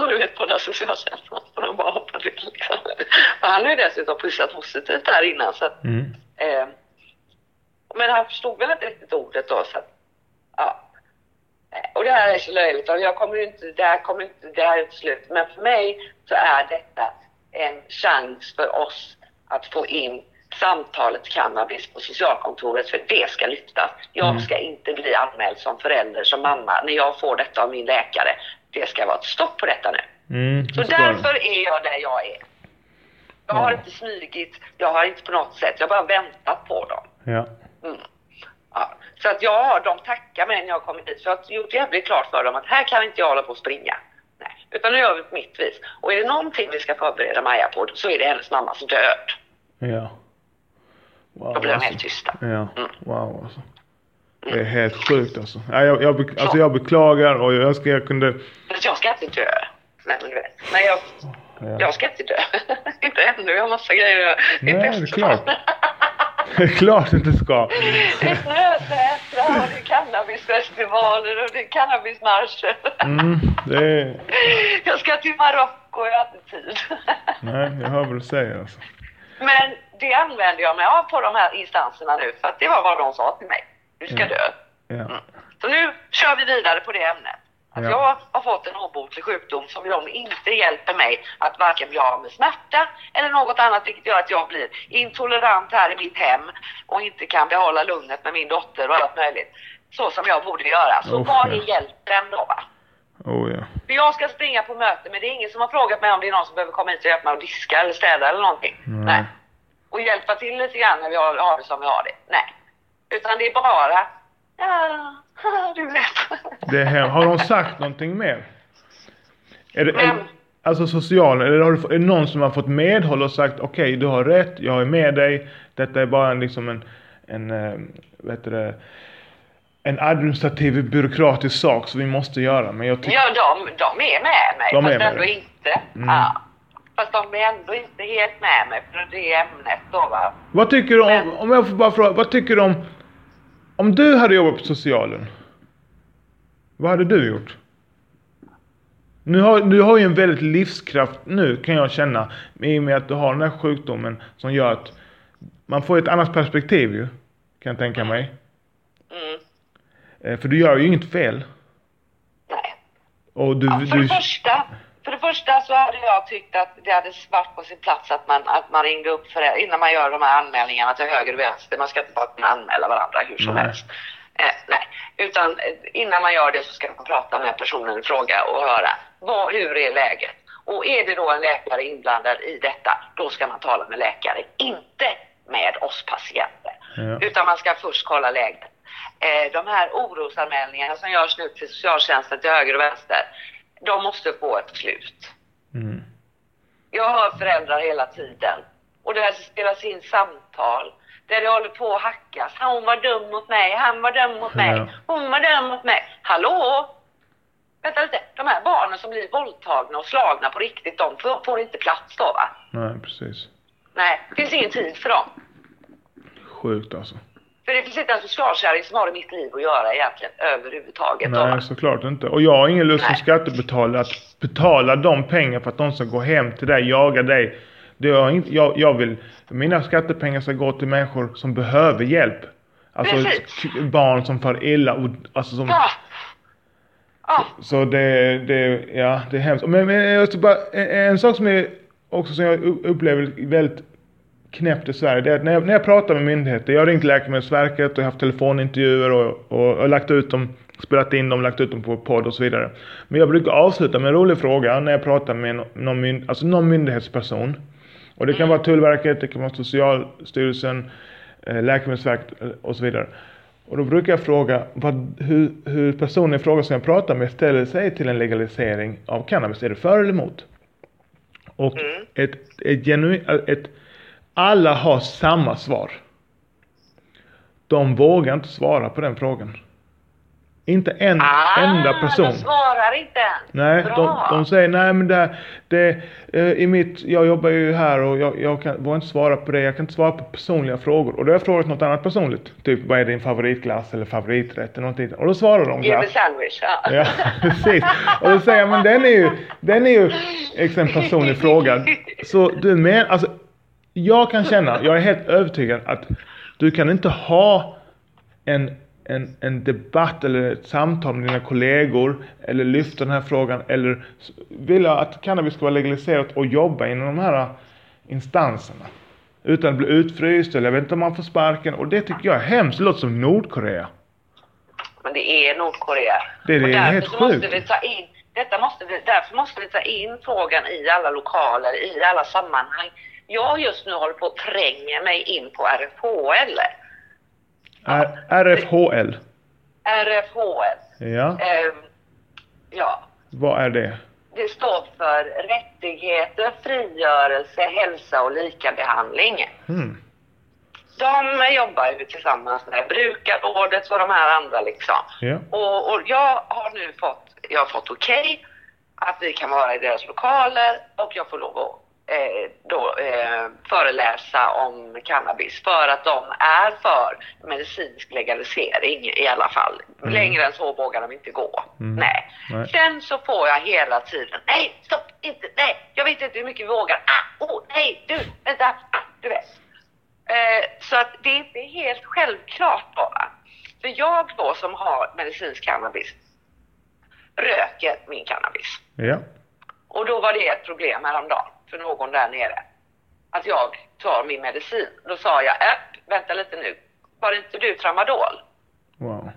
B: Och du vet, får de bara hoppa till liksom. Och han har ju dessutom pussat positivt där innan så att,
A: Mm.
B: eh, Men han förstod väl inte riktigt ordet då så att, ja. Eh, Och det här är så löjligt och jag kommer inte, det här kommer inte, det här är inte slut. Men för mig så är detta en chans för oss att få in samtalet cannabis på socialkontoret för det ska lyftas. Jag
A: Mm.
B: ska inte bli anmäld som förälder, som mamma, när jag får detta av min läkare. Det ska vara ett stopp på detta nu.
A: Mm.
B: Så därför är jag där jag är. Jag har inte smygit, jag har inte på något sätt, jag har bara väntat på dem.
A: Ja.
B: Mm. Ja. Så att jag har, de tackar mig när jag har kommit dit. För jag har gjort jävligt klart för dem att här kan inte jag hålla på och springa. Nej. Utan nu gör vi på mitt vis. Och är det någonting vi ska förbereda Maja på så är det hennes mammas död.
A: Ja. Wow,
B: Då blir de
A: alltså.
B: helt tysta.
A: Ja,
B: Mm.
A: wow alltså. Det är helt sjukt alltså. Ja, jag, jag, alltså jag beklagar och jag önskar jag kunde...
B: Fast jag ska inte dö. Nej. Nej, jag,
A: Ja.
B: jag ska inte dö. inte ännu, jag har massa grejer att göra.
A: Nej, det är klart. Det är klart att det ska.
B: Det är snösätra och det är cannabisfestivaler och det är cannabismarscher.
A: Mm, det är...
B: Jag ska till Marocko, jag har inte tid.
A: Nej, jag hör vad du säger alltså.
B: Men det använder jag mig av på de här instanserna nu för att det var vad de sa till mig. Du ska
A: Mm.
B: dö.
A: Ja.
B: Så nu kör vi vidare på det ämnet. Att
A: Ja.
B: jag har fått en obotlig sjukdom som de inte hjälper mig att varken bli av med smärta eller något annat vilket gör att jag blir intolerant här i mitt hem och inte kan behålla lugnet med min dotter och allt möjligt. Så som jag borde göra. Så
A: Usch,
B: vad
A: ja.
B: är hjälpen då va?
A: Oh ja.
B: För jag ska springa på möte men det är ingen som har frågat mig om det är någon som behöver komma hit och hjälpa mig att diska eller städa eller någonting.
A: Nej.
B: Och hjälpa till lite grann när vi har, har det som vi har det. Nej. Utan det är bara, ja, du vet.
A: Det är hem. Har de sagt någonting mer? Är det, är,
B: Men-
A: alltså socialen, eller har du, är det någon som har fått medhåll och sagt okej du har rätt, jag är med dig. Detta är bara en, liksom en, en, eh, heter det, en administrativ byråkratisk sak som vi måste göra. Men jag tycker,
B: Ja, de, de är med mig.
A: De är
B: fast
A: med
B: ändå
A: dig.
B: inte.
A: Mm.
B: Ja. Fast de är ändå inte helt med mig för det ämnet då va.
A: vad tycker du om, om jag får bara fråga, vad tycker du om, om du hade jobbat på socialen? Vad hade du gjort? Nu har, du har ju en väldigt livskraft nu kan jag känna. I och med att du har den här sjukdomen som gör att man får ett annat perspektiv ju. Kan jag tänka mig.
B: Mm.
A: Eh, För du gör ju inget fel.
B: Nej.
A: Och du,
B: Ja, för
A: du
B: det första, första så hade jag tyckt att det hade varit på sin plats att man, att man ringde upp för, innan man gör de här anmälningarna till höger och vänster. Man ska inte bara kunna anmäla varandra hur som
A: Nej.
B: helst. Eh, nej, utan eh, innan man gör det så ska man prata med personen i fråga och höra vad, hur är läget? Och är det då en läkare inblandad i detta, då ska man tala med läkare, inte med oss patienter.
A: Ja.
B: Utan man ska först kolla läget. Eh, de här orosanmälningarna som görs nu till socialtjänsten till höger och vänster, de måste få ett slut.
A: Mm.
B: Jag hör föräldrar hela tiden och det spelas in samtal där det håller på att hackas. Hon var dum mot mig, han var dum mot mig, hon var dum mot mig. Hallå? Vänta lite, de här barnen som blir våldtagna och slagna på riktigt, de får, får inte plats då va?
A: Nej, precis.
B: Nej, det finns ingen tid för dem.
A: Sjukt alltså.
B: För det finns inte en socialkärring som har i mitt liv att göra egentligen överhuvudtaget. då?
A: Nej, såklart inte. Och jag har ingen lust som skattebetalare att betala de pengar för att de ska gå hem till dig, jaga dig. Det har inte, jag, jag vill, mina skattepengar ska gå till människor som behöver hjälp. Alltså
B: Precis.
A: barn som far illa och alltså som,
B: Ja. Ja.
A: så det, det, ja det är hemskt. Men, men jag bara, en, en sak som är också som jag upplever väldigt knäppt i Sverige, det är att när jag, när jag pratar med myndigheter, jag har ringt Läkemedelsverket och jag har haft telefonintervjuer och, och, och lagt ut dem, spelat in dem, lagt ut dem på podd och så vidare. Men jag brukar avsluta med en rolig fråga när jag pratar med någon, myn, alltså någon myndighetsperson. Och det kan vara Tullverket, det kan vara Socialstyrelsen, eh, Läkemedelsverket eh, och så vidare. Och då brukar jag fråga vad, hur, hur personen i fråga som jag pratar med ställer sig till en legalisering av cannabis. Är det för eller emot? Och
B: Mm.
A: ett, ett genuint, ett, alla har samma svar. De vågar inte svara på den frågan. Inte en enda person.
B: Ah, De svarar inte.
A: Nej, de, de säger nej men det, det eh, i mitt, jag jobbar ju här och jag, jag kan, vågar inte svara på det, jag kan inte svara på personliga frågor. Och då har jag frågat något annat personligt. Typ vad är din favoritglass eller favoriträtt eller någonting. Och då svarar de
B: Give
A: glass.
B: sandwich. Ja.
A: Ja, precis. Och då säger jag, men den är ju, den är ju en personlig fråga. Så du men, alltså, jag kan känna, jag är helt övertygad att du kan inte ha en, en, en debatt eller ett samtal med dina kollegor eller lyfta den här frågan eller vilja att cannabis ska vara legaliserat och jobba inom de här instanserna. Utan att bli utfryst eller jag vet inte om man får sparken och det tycker jag är hemskt. Det låter som Nordkorea.
B: Men det är Nordkorea.
A: Det är- det
B: och
A: är helt sjukt.
B: vi ta in, detta måste vi, därför måste vi ta in frågan i alla lokaler, i alla sammanhang. Jag just nu håller på att tränga mig in på RFHL.
A: R- RFHL.
B: RFHL.
A: Ja,
B: Ehm, ja,
A: vad är det?
B: det står för rättigheter, frigörelse, hälsa och likabehandling.
A: Hmm.
B: De jobbar ju tillsammans med brukarrådet och de här andra liksom.
A: Ja.
B: Och, och jag har nu fått, jag har fått okej att vi kan vara i deras lokaler och jag får lov att eh, då, eh, föreläsa om cannabis för att de är för medicinsk legalisering i alla fall.
A: Mm.
B: Längre än så vågar de inte gå.
A: Mm.
B: Nej.
A: Nej.
B: Sen så får jag hela tiden, nej stopp, inte, nej, jag vet inte hur mycket vi vågar, ah, oh, nej, du, vänta, ah, du vet. Eh, så att det är inte helt självklart bara. För jag då som har medicinsk cannabis röker min cannabis.
A: Ja.
B: Och då var det ett problem häromdagen för någon där nere. Att jag tar min medicin. Då sa jag, äh, vänta lite nu. Har inte du tramadol?
A: Wow.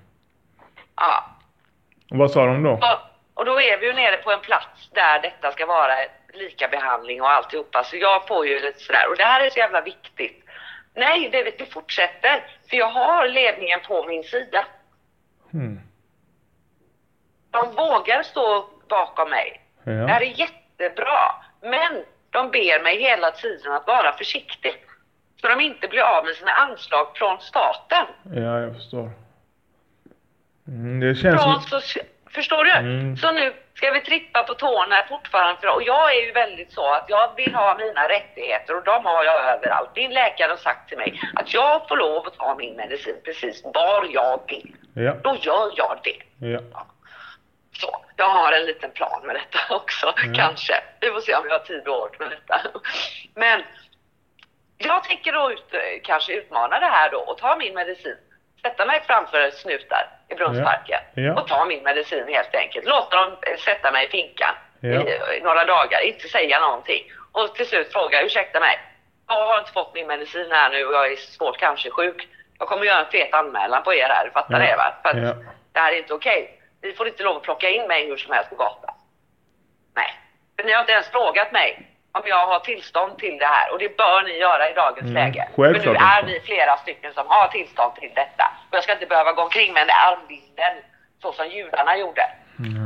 B: Ja.
A: Och vad sa de då?
B: Och, och då är vi ju nere på en plats där detta ska vara lika behandling och alltihopa. Så jag får ju lite sådär. Och det här är så jävla viktigt. Nej, det, det fortsätter. För jag har ledningen på min sida.
A: Hmm.
B: De vågar stå bakom mig. Det här
A: Ja.
B: är jättebra. Men de ber mig hela tiden att vara försiktig. Så de inte blir av med sina anslag från staten.
A: ja, jag förstår. Mm, det känns
B: Från
A: som...
B: soci- Förstår du?
A: Mm.
B: Så nu ska vi trippa på tårna fortfarande. För, och jag är ju väldigt så att jag vill ha mina rättigheter och de har jag överallt. Min läkare har sagt till mig att jag får lov att ta min medicin precis var jag vill.
A: Ja.
B: Då gör jag det.
A: Ja.
B: Så, jag har en liten plan med detta också,
A: Mm.
B: kanske. Vi får se om jag har tid och ork med detta. Men jag tänker då ut, kanske utmana det här då och ta min medicin. Sätta mig framför snutar i Brunnsparken
A: Ja. Ja.
B: och ta min medicin helt enkelt. Låta dem eh, sätta mig i finkan.
A: Ja.
B: i, i några dagar, inte säga någonting. Och till slut fråga, ursäkta mig, jag har inte fått min medicin här nu och jag är svårt kanske sjuk. Jag kommer göra en fet anmälan på er här, fattar
A: Ja.
B: det va? För att det här är inte okej. Ni får inte lov att plocka in mig hur som helst på gatan. Nej, för ni har inte ens frågat mig om jag har tillstånd till det här och det bör ni göra i dagens
A: Mm,
B: läge. För nu
A: självklart
B: är vi flera stycken som har tillstånd till detta och jag ska inte behöva gå omkring med den där armbinden så som judarna gjorde.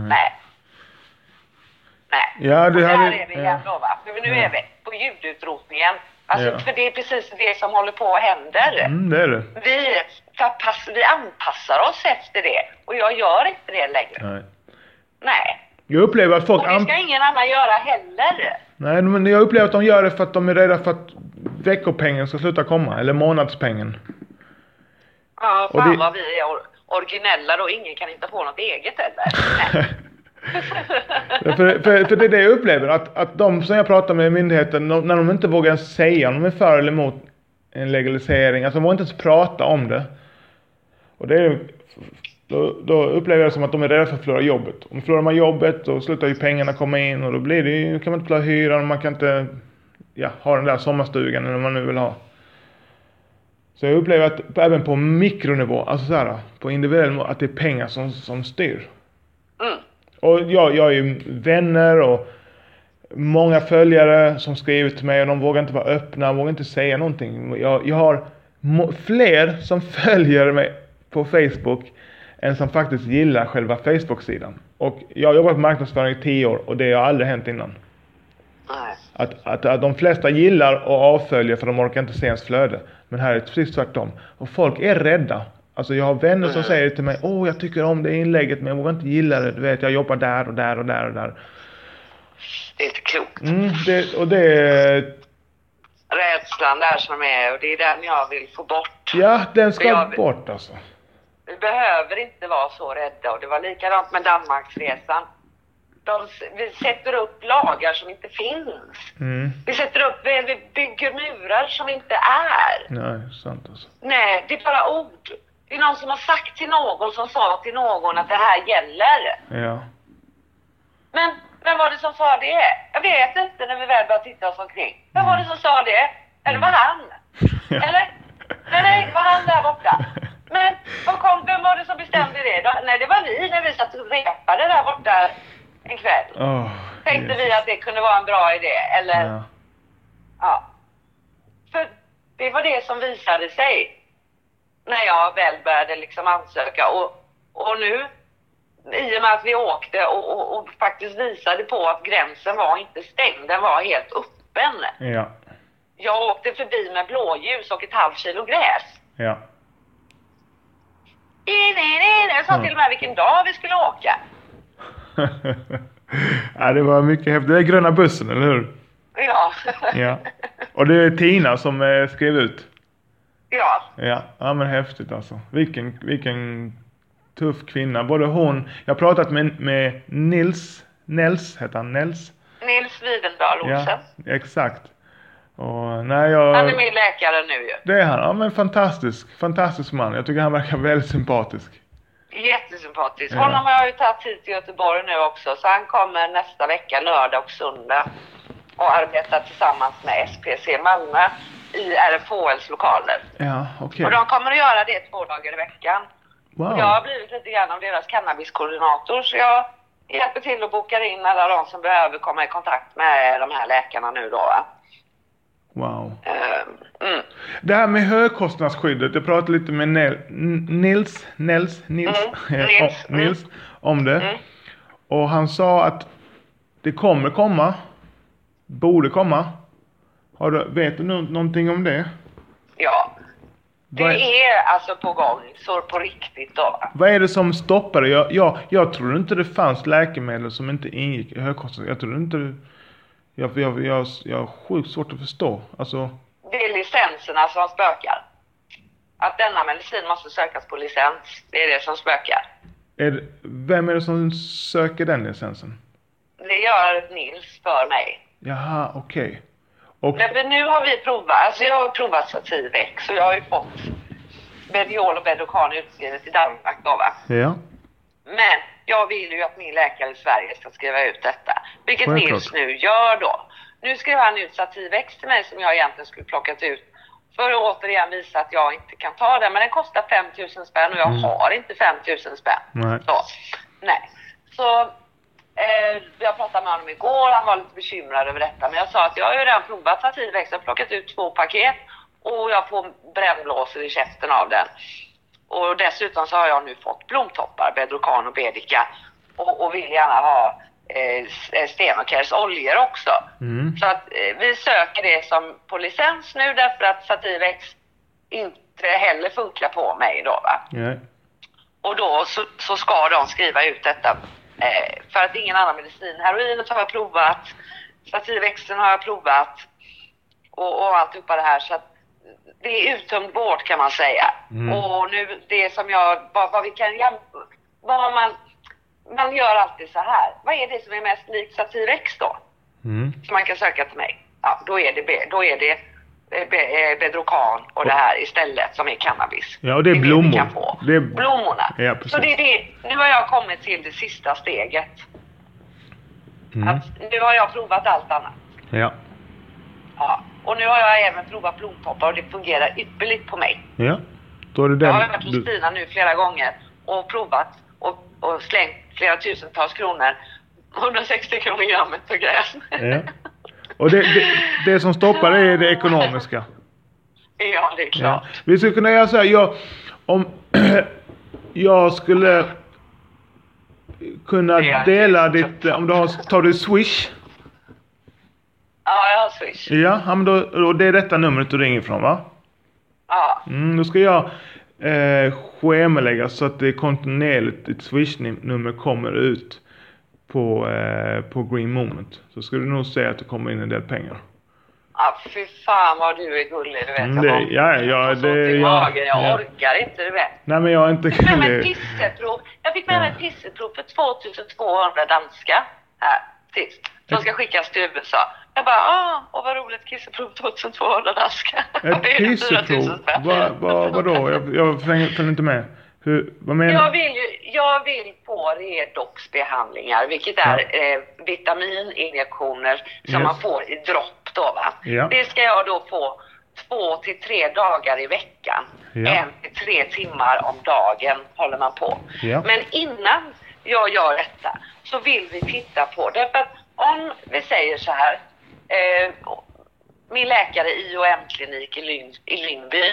B: Nej. Nej.
A: Ja, det
B: och där
A: hade-
B: är vi
A: ja.
B: igen då va? För nu är vi på ljudutrotningen. Alltså,
A: Ja.
B: för det är precis det som håller på att hända.
A: Mm, det är det.
B: Vi, förpass, vi anpassar oss efter det och jag gör inte det längre.
A: Nej.
B: Nej.
A: Jag upplever att folk...
B: Och det ska ingen annan göra heller.
A: Nej, men jag upplever att de gör det för att de är rädda för att veckopengen ska sluta komma. Eller månadspengen.
B: Ja,
A: Och
B: fan
A: det-
B: vad vi är or- originella då. Ingen kan hitta på något eget heller. Nej
A: för, för, för det är det jag upplever. Att, att de som jag pratar med i myndigheten, de, när de inte vågar säga om de är för eller emot en legalisering. Alltså de vågar inte ens prata om det. Och det är, då, då upplever jag det som att de är rädda för att förlora jobbet. Om förlorar man jobbet då slutar ju pengarna komma in och då blir det ju, kan man inte klara hyran och man kan inte ja, ha den där sommarstugan eller vad man nu vill ha. Så jag upplever att även på mikronivå, alltså så här, på individuell nivå, att det är pengar som, som styr.
B: Mm.
A: Och jag, jag har ju vänner och många följare som skriver till mig och de vågar inte vara öppna, vågar inte säga någonting. Jag, jag har fler som följer mig på Facebook än som faktiskt gillar själva Facebook-sidan. Och jag har jobbat med marknadsföring i tio år och det har aldrig hänt innan.
B: Nej.
A: Att, att, att de flesta gillar och avföljer för de orkar inte se ens flöde. Men här är det precis tvärtom. Och folk är rädda. Alltså jag har vänner som säger till mig, åh jag tycker om det inlägget men jag vågar inte gilla det. Du vet jag jobbar där och där och där och där.
B: Det är inte klokt.
A: Mm, det, och det är,
B: Rädslan där som är och det är den jag vill få bort.
A: ja den ska
B: Jag-
A: bort alltså.
B: Vi behöver inte vara så rädda och det var likadant med Danmarksresan. De, vi sätter upp lagar som inte finns.
A: Mm,
B: Vi sätter upp, vi, vi bygger murar som inte är.
A: nej, sant alltså.
B: Nej, det är bara ord. Det är någon som har sagt till någon som sa till någon att det här gäller.
A: Ja.
B: Men vem var det som sa det? Jag vet inte när vi väl börjar titta oss omkring. Vem var det som sa det? Eller var han? Eller? Nej, nej, det var han där borta. Men vad kom, vem var det som bestämde det? Då? Nej, det var vi när vi satt och repade där borta en kväll.
A: Åh,
B: Tänkte
A: Jesus.
B: vi att det kunde vara en bra idé. Eller, ja.
A: Ja.
B: För det var det som visade sig när jag väl började liksom ansöka. Och, och nu, i och med att vi åkte och, och, och faktiskt visade på att gränsen var inte stängd, den var helt öppen.
A: Ja.
B: Jag åkte förbi med blåljus och ett halvt kilo gräs.
A: Ja.
B: Nej, nej, nej. Jag sa
A: Mm.
B: till och med vilken dag vi skulle åka.
A: ja, det var mycket häftigt. Det är gröna bussen, eller hur?
B: Ja.
A: Ja. Och det är Tina som eh, skrev ut.
B: Ja.
A: Ja, ja men häftigt alltså. Vilken, vilken tuff kvinna. Både hon, jag har pratat med, med Nils, Nels heter han, Nels?
B: Nils Widendahl Olsen.
A: Ja, exakt. Och nej jag...
B: Han är min läkare nu ju.
A: Det är han, ja men fantastisk, fantastisk man. Jag tycker han verkar väldigt sympatisk.
B: Jättesympatisk.
A: Ja.
B: Honom har jag ju tagit hit till Göteborg nu också. Så han kommer nästa vecka, lördag och söndag. Och arbetar tillsammans med SPC Malmö i RFHLs lokaler.
A: Ja, okej.
B: Och de kommer att göra det två dagar i veckan.
A: Wow.
B: Och jag har blivit lite grann av deras cannabiskoordinator. Så jag hjälper till och bokar in alla de som behöver komma i kontakt med de här läkarna nu då.
A: Wow.
B: Ehm, Mm.
A: Det här med högkostnadsskyddet, jag pratade lite med Nel, Nils, Nils, Nils,
B: Mm, Nils,
A: Nils om det.
B: Mm.
A: Och han sa att det kommer komma, borde komma. Har du, vet du nå- någonting om det?
B: Ja. Det är, alltså på gång, så på riktigt då. va?
A: vad är det som stoppar det? Jag, jag, jag trodde inte det fanns läkemedel som inte ingick i högkostnad. Jag trodde inte det, jag, jag, jag, jag har sjukt svårt att förstå. Alltså,
B: Det är licenserna som spökar. Att denna medicin måste sökas på licens. Det är det som spökar.
A: är det, vem är det som söker den licensen?
B: Det gör Nils för mig.
A: Jaha, okej. Och,
B: Men för nu har vi provat, alltså jag har provat Sativex så jag har ju fått Mediol och Bedocan utskrivet i Danmark då va.
A: ja.
B: Men jag vill ju att min läkare i Sverige ska skriva ut detta. Vilket
A: Självklart.
B: Nils nu gör då. Nu skrev han ut Sativex till mig som jag egentligen skulle plockat ut för att återigen visa att jag inte kan ta den. Men den kostar 5000 spänn och jag
A: Mm.
B: har inte 5000 spänn.
A: Nej.
B: Så, nej. Så eh, jag pratade med honom igår, han var lite bekymrad över detta. Men jag sa att jag har ju redan provat Sativex, jag har plockat ut två paket och jag får brännblåsor i käften av den. Och dessutom så har jag nu fått blomtoppar, Bedrocan och Bedika och, och vill gärna ha eh, Stenocares oljor också.
A: Mm.
B: Så att eh, vi söker det som på licens nu därför att Sativex inte heller funkar på mig då va.
A: Nej.
B: Och då så, så ska de skriva ut detta eh, för att ingen annan medicin. Heroinet har jag provat, Sativexen har jag provat och, och alltihopa det här. Så att det är uttömd vård kan man säga.
A: Mm.
B: Och nu det som jag, vad, vad vi kan vad man, man gör alltid så här. Vad är det som är mest likt Sativex då?
A: Mm.
B: som man kan söka till mig. Ja, då är det, då är det Bedrocan och det här istället som är cannabis.
A: Ja, och det är
B: vi
A: blommor.
B: kan få.
A: Det är-
B: Blommorna.
A: Ja, precis.
B: Så det är det. Nu har jag kommit till det sista steget.
A: Mm.
B: Att nu har jag provat allt annat.
A: Ja.
B: Ja. Och nu har jag även provat blomtoppar och det fungerar ypperligt på mig.
A: Ja. Då är det
B: Jag har
A: den
B: varit hos. Stina nu flera gånger och provat och, och slängt flera tusentals kronor. 160 kronor grammet för gräs.
A: Ja. Och det, det, det som stoppar det är det ekonomiska.
B: ja, det är
A: Ja.
B: klart.
A: Vi skulle kunna göra så här, jag, om jag skulle kunna
B: Ja.
A: dela ditt, om du har, tar du swish?
B: Ja, jag har swish.
A: Ja, ja, men då, då, det är detta numret du ringer ifrån va?
B: Ja.
A: Mm, då ska jag eh, schemalägga så att det kontinuerligt, ditt swish-nummer kommer ut på, eh, på Green Moment. Så ska du nog se att det kommer in en del pengar.
B: Ja, fy fan vad du är gullig, du vet.
A: Mm,
B: jag
A: det-
B: har-
A: ja, ja,
B: jag
A: det-
B: i
A: ja,
B: magen, jag
A: ja.
B: orkar inte, du vet.
A: Nej men jag är inte...
B: Jag fick med mig ett pisseprov. Jag fick med mig ett pisseprov för 2200 danska här sist. Som ska skickas till USA. Jag bara, ah, och vad roligt, kisseprov 2200 danska.
A: Ett
B: Det är 4 000
A: pisseprov? Va, vadå? Jag, jag följer inte med. Hur, vad menar
B: Jag vill, ju, jag vill få redoxbehandlingar, vilket är eh, vitamininjektioner som
A: Yes.
B: man får i dropp då va.
A: Ja.
B: Det ska jag då få två till tre dagar i veckan.
A: Ja.
B: En till tre timmar om dagen håller man på.
A: Ja.
B: Men innan jag gör detta så vill vi titta på, därför att om vi säger så här, eh, min läkare i IOM-klinik i, Lyn, i Lyngby,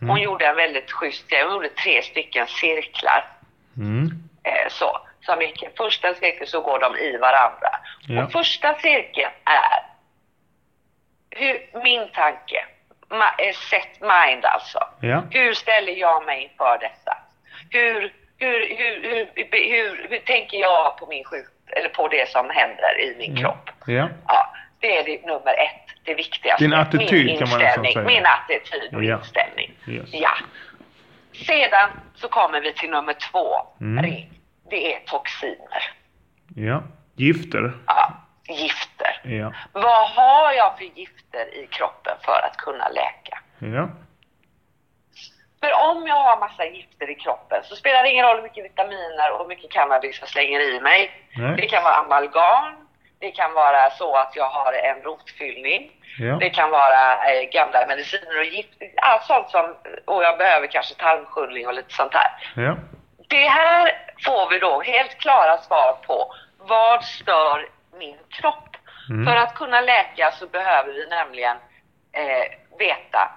B: hon
A: Mm.
B: gjorde en väldigt schysst grej. Hon gjorde tre stycken cirklar.
A: Mm.
B: Eh, så, som i första cirkeln så går de i varandra.
A: Ja.
B: Och första cirkeln är hur, min tanke, ma, eh, set mind alltså.
A: Ja.
B: Hur ställer jag mig inför detta? Hur, hur, hur, hur, hur, hur, hur tänker jag på min sjuk eller på det som händer i min kropp?
A: Ja.
B: Ja, det är det nummer ett, det viktigaste.
A: Din attityd
B: min
A: kan man nästan säga.
B: Min attityd och
A: Ja.
B: inställning.
A: Yes.
B: Ja. Sedan så kommer vi till nummer två.
A: Mm.
B: Det är toxiner.
A: Ja. Gifter.
B: Ja, gifter.
A: Ja.
B: Vad har jag för gifter i kroppen för att kunna läka?
A: Ja.
B: För om jag har massa gifter i kroppen så spelar det ingen roll hur mycket vitaminer och hur mycket cannabis jag slänger i mig.
A: Nej.
B: Det kan vara amalgam. Det kan vara så att jag har en rotfyllning.
A: Ja.
B: Det kan vara eh, gamla mediciner och gift. Allt sånt som, och jag behöver kanske tarmsköljning och lite sånt där.
A: Ja.
B: Det här får vi då helt klara svar på. Vad stör min kropp?
A: Mm.
B: För att kunna läka så behöver vi nämligen eh, veta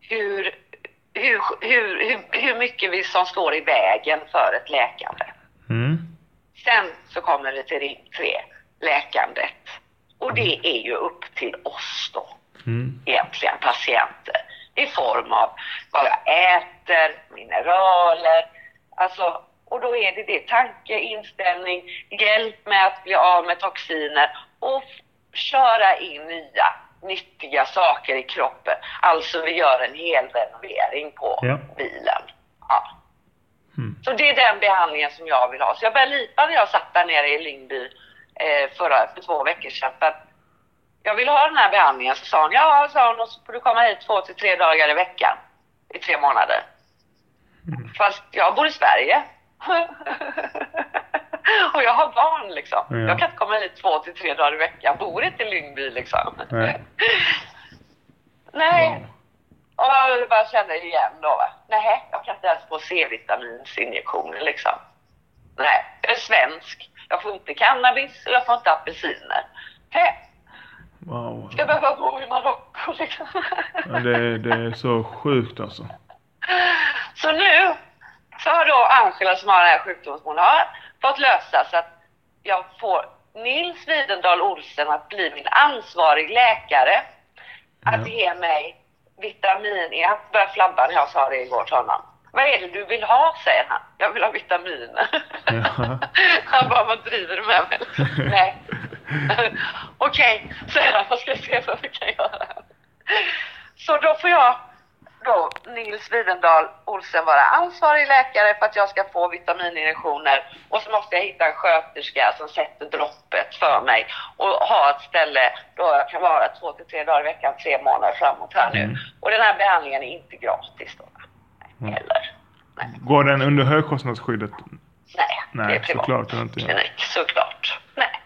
B: hur, hur, hur, hur, hur mycket vi som står i vägen för ett läkande.
A: Mm.
B: Sen så kommer vi till ring tre, läkandet. Och det är ju upp till oss då
A: Mm.
B: egentligen patienter i form av vad jag äter, mineraler, alltså och då är det det tanke, inställning, hjälp med att bli av med toxiner och köra in nya nyttiga saker i kroppen. Alltså vi gör en hel renovering på
A: Ja.
B: bilen. Ja.
A: Mm.
B: Så det är den behandlingen som jag vill ha. Så jag började lipa när jag satt där nere i Lyngby förra, för två veckor sedan. För att jag vill ha den här behandlingen. Så sa hon, ja, sa hon, och så får du komma hit två till tre dagar i veckan i tre månader.
A: Mm.
B: Fast jag bor i Sverige. och jag har barn liksom.
A: Ja.
B: Jag kan inte komma hit två till tre dagar i veckan. Jag bor inte i Lyngby liksom.
A: Nej.
B: Nej.
A: Wow.
B: Och jag bara kände igen då va. Nej, jag kan inte ens få C-vitaminsinjektioner liksom. Nej, jag är svensk. Jag får inte cannabis och jag får inte apelsiner. Hej,
A: Wow.
B: ska jag behöva bo i Marocko liksom?
A: Ja, det, det är så sjukt alltså.
B: Så nu så har då Angela som har den här sjukdomen som hon har fått lösa så att jag får Nils Widendal Olsen att bli min ansvarig läkare. Att
A: Ja.
B: ge mig vitamin. Jag började flabba när jag sa det igår till honom. Vad är det du vill ha, säger han. Jag vill ha vitaminer.
A: Ja.
B: Han bara, vad driver du med mig? Nej. Okej, säger han, vad ska jag se vad vi kan göra? Så då får jag då Nils Widendal Olsen vara ansvarig läkare för att jag ska få vitamininjektioner och så måste jag hitta en sköterska som sätter droppet för mig och ha ett ställe då jag kan vara två till tre dagar i veckan, tre månader framåt här nu.
A: Mm.
B: Och den här behandlingen är inte gratis då.
A: Mm.
B: Heller. Nej.
A: Går den under högkostnadsskyddet?
B: Nej,
A: Nej,
B: det är privat
A: såklart det inte gör.
B: klinik, såklart. Nej.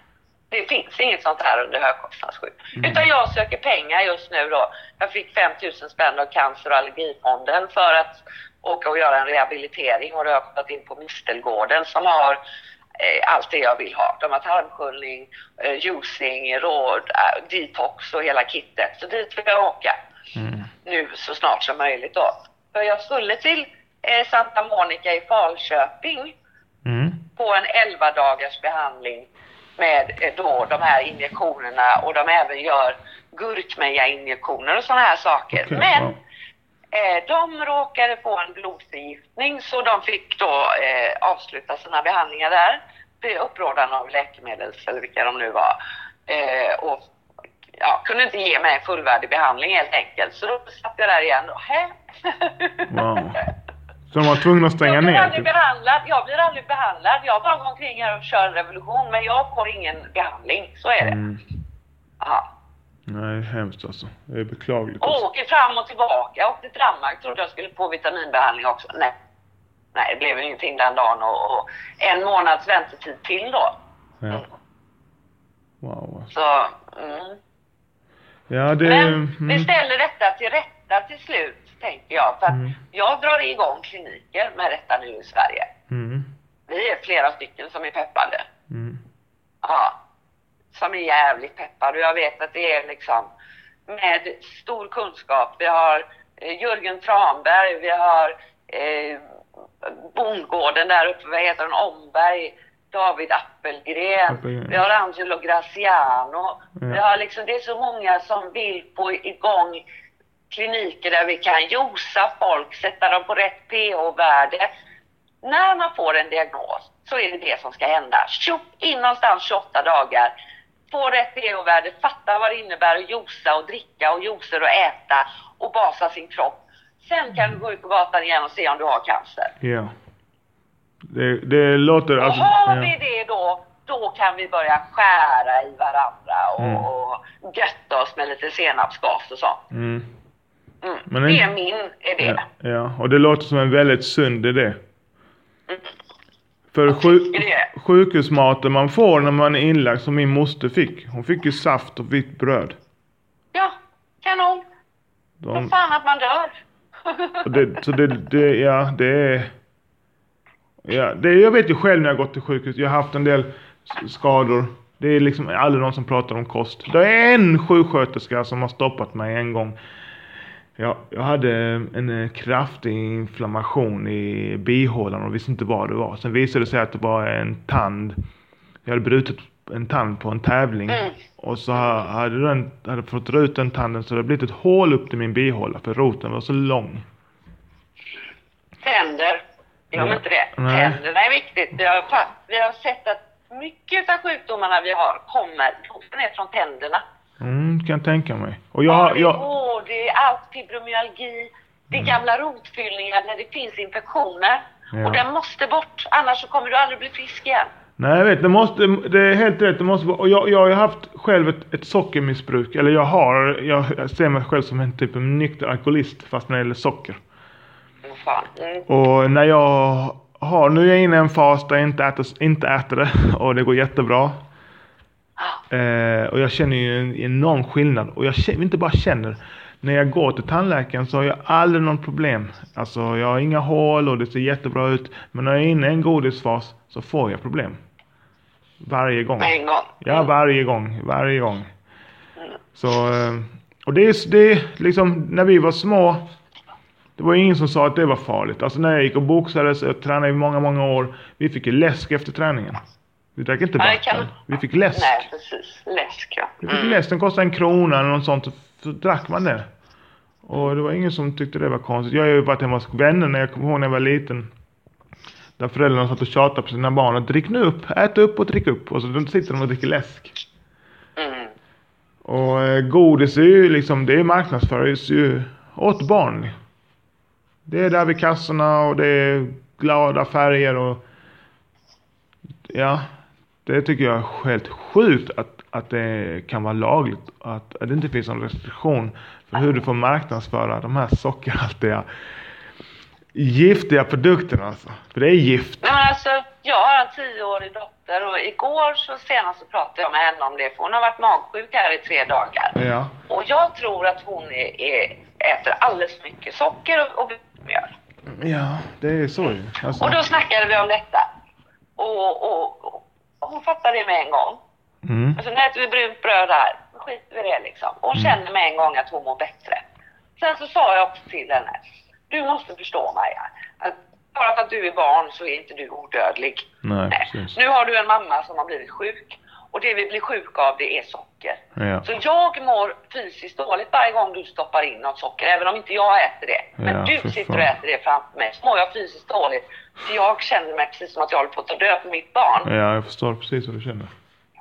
B: Det finns inget sånt här under högkostnadsskydd.
A: Mm.
B: Utan jag söker pengar just nu då. Jag fick 5 000 spänn av Cancer och allergifonden för att åka och göra en rehabilitering och då har jag kommit in på Mistelgården som har eh, allt det jag vill ha. De har tarmsköljning, eh, juicing, råd, eh, detox och hela kittet. Så dit vill jag åka
A: Mm.
B: nu så snart som möjligt då. För jag skulle till eh, Santa Monica i Falköping
A: Mm.
B: på en 11 dagars behandling med eh, då de här injektionerna och de även gör gurkmeja-injektioner och sådana här saker.
A: Okej,
B: Men
A: wow.
B: eh, de råkade få en blodförgiftning så de fick då eh, avsluta sina behandlingar där. Upprådan av läkemedels eller vilka de nu var. Eh, och ja, kunde inte ge mig en fullvärdig behandling helt enkelt. Så då satt jag där igen och hä?
A: Wow. Så de var tvungna att stänga
B: jag blir
A: ner?
B: aldrig
A: Typ.
B: behandlad. Jag blir aldrig behandlad. Jag bara går omkring här och kör en revolution. Men jag får ingen behandling. Så är det.
A: Mm.
B: Ja.
A: Nej, hemskt alltså. Det är beklagligt
B: Och
A: alltså.
B: åker fram och tillbaka. Jag åkte till Danmark. Trodde jag skulle få vitaminbehandling också. Nej. Nej, det blev ingenting den dagen. Och, och en månads väntetid till då.
A: Ja. Wow. alltså.
B: Så, mm.
A: Ja, det...
B: Men vi
A: Mm.
B: ställer detta till rätta till slut, tänker jag. För att
A: Mm.
B: jag drar igång kliniker med detta nu i Sverige.
A: Mm.
B: Vi är flera stycken som är peppade.
A: Mm.
B: Ja. Som är jävligt peppade. Och jag vet att det är liksom med stor kunskap. Vi har eh, Jörgen Tranberg, vi har eh, bondgården där uppe, vad heter den, Omberg, David Appelgren,
A: Appelgren.
B: vi har Angelo Graciano.
A: Ja.
B: Vi har liksom, det är så många som vill få igång kliniker där vi kan josa folk, sätta dem på rätt pH-värde. När man får en diagnos så är det det som ska hända. Tjopp, in någonstans 28 dagar. Få rätt pH-värde, fatta vad det innebär att josa och dricka och joser och äta och basa sin kropp. Sen kan du gå ut på gatan igen och se om du har cancer.
A: Ja. Det, det låter...
B: Och
A: Alltså,
B: har
A: ja.
B: vi det då, då kan vi börja skära i varandra och,
A: Mm.
B: och götta oss med lite senapsgas och sånt.
A: Mm.
B: Mm.
A: Men
B: det
A: det-
B: är min idé.
A: Ja, ja, och det låter som en väldigt sund idé. För
B: Jag
A: sju, sjukhusmaten man får när man är inlagd som min moster fick. Hon fick ju saft och vitt bröd.
B: Ja, kanon. Vad
A: De,
B: fan att man dör.
A: det, så det, det, ja, det är... Ja, det, jag vet ju själv när jag gått till sjukhus. Jag har haft en del skador. Det är liksom aldrig någon som pratar om kost. Det är en sjuksköterska som har stoppat mig en gång. Jag, jag hade en eh, kraftig inflammation i bihålan och visste inte vad det var. Sen visade det sig att det var en tand. Jag hade brutit en tand på en tävling.
B: Mm.
A: Och så ha- hade den hade fått ut den tanden så det hade blivit ett hål upp till min bihåla för roten var så lång.
B: Tänder. Glöm
A: Ja.
B: inte det.
A: Nej.
B: Tänderna är viktigt. Vi har, vi har sett att mycket av sjukdomarna vi har kommer är från tänderna.
A: Mm, kan jag tänka mig. Och
B: Ja,
A: jag,
B: är
A: jag,
B: hår, det är allt fibromyalgi, det är gamla rotfyllningar där det finns infektioner.
A: Ja.
B: Och den måste bort, annars så kommer du aldrig bli frisk igen.
A: nej jag vet, det måste, det är helt rätt. Det måste och jag, jag har ju haft själv ett, ett sockermissbruk. Eller jag har, jag ser mig själv som en typ av nykter alkoholist fast när det gäller socker.
B: Mm.
A: Och när jag har, nu är jag inne i en fas där jag inte äter, inte äter det och det går jättebra. Eh, och jag känner ju en enorm skillnad. Och jag känner, inte bara känner. När jag går till tandläkaren så har jag aldrig någon problem. Alltså jag har inga hål och det ser jättebra ut. Men när jag är inne i en godisfas så får jag problem. Varje gång.
B: En gång.
A: Ja, varje gång. Varje gång. Så, eh, och det är, det är liksom, när vi var små. Det var ingen som sa att det var farligt. Alltså när jag gick och boxades och tränade i många, många år. Vi fick ju läsk efter träningen. Vi drack inte vatten.
B: kan-
A: Vi fick läsk.
B: Nej, precis. Läsk, ja.
A: Vi fick läsk. Den kostade en krona eller något sånt. Så, drack man det. Och det var ingen som tyckte det var konstigt. Jag har ju varit hemma hos vänner när jag kommer ihåg när jag var liten. Där föräldrarna satt och tjatade på sina barn. Drick nu upp, ät upp och drick upp. Och så sitter de och dricker läsk.
B: Mm.
A: Och eh, godis är ju liksom, det är marknadsförs ju åt barn. Det är där vid kassorna och det är glada färger och ja, det tycker jag är helt sjukt att, att det kan vara lagligt. Att, att det inte finns någon restriktion för hur du får marknadsföra de här sockerhaltiga giftiga produkterna alltså. För det är gift.
B: Nej, men alltså, jag har en tioårig dotter och igår så senast så pratade jag med henne om det för hon har varit magsjuk här i tre dagar.
A: Ja.
B: Och jag tror att hon är, är, äter alldeles för mycket socker och, och mjöl.
A: Ja, det är så ju. Alltså,
B: Och då snackade vi om detta. Och, och, och, och hon fattade det med en gång.
A: mm.
B: Alltså nu äter vi brunt bröd här. Vi i det liksom. Och hon känner med en gång att hon mår bättre. Sen så sa jag också till henne. Du måste förstå Maja. Att bara för att du är barn så är inte du odödlig.
A: Nej,
B: Nej. Nu har du en mamma som har blivit sjuk. Och det vi blir sjuka av det är socker.
A: Ja.
B: Så jag mår fysiskt dåligt varje gång du stoppar in något socker, även om inte jag äter det. Men
A: Ja,
B: du sitter och äter det framför mig, så mår jag fysiskt dåligt. För jag känner mig precis som att jag håller på att ta död på mitt barn.
A: ja, jag förstår precis vad du känner.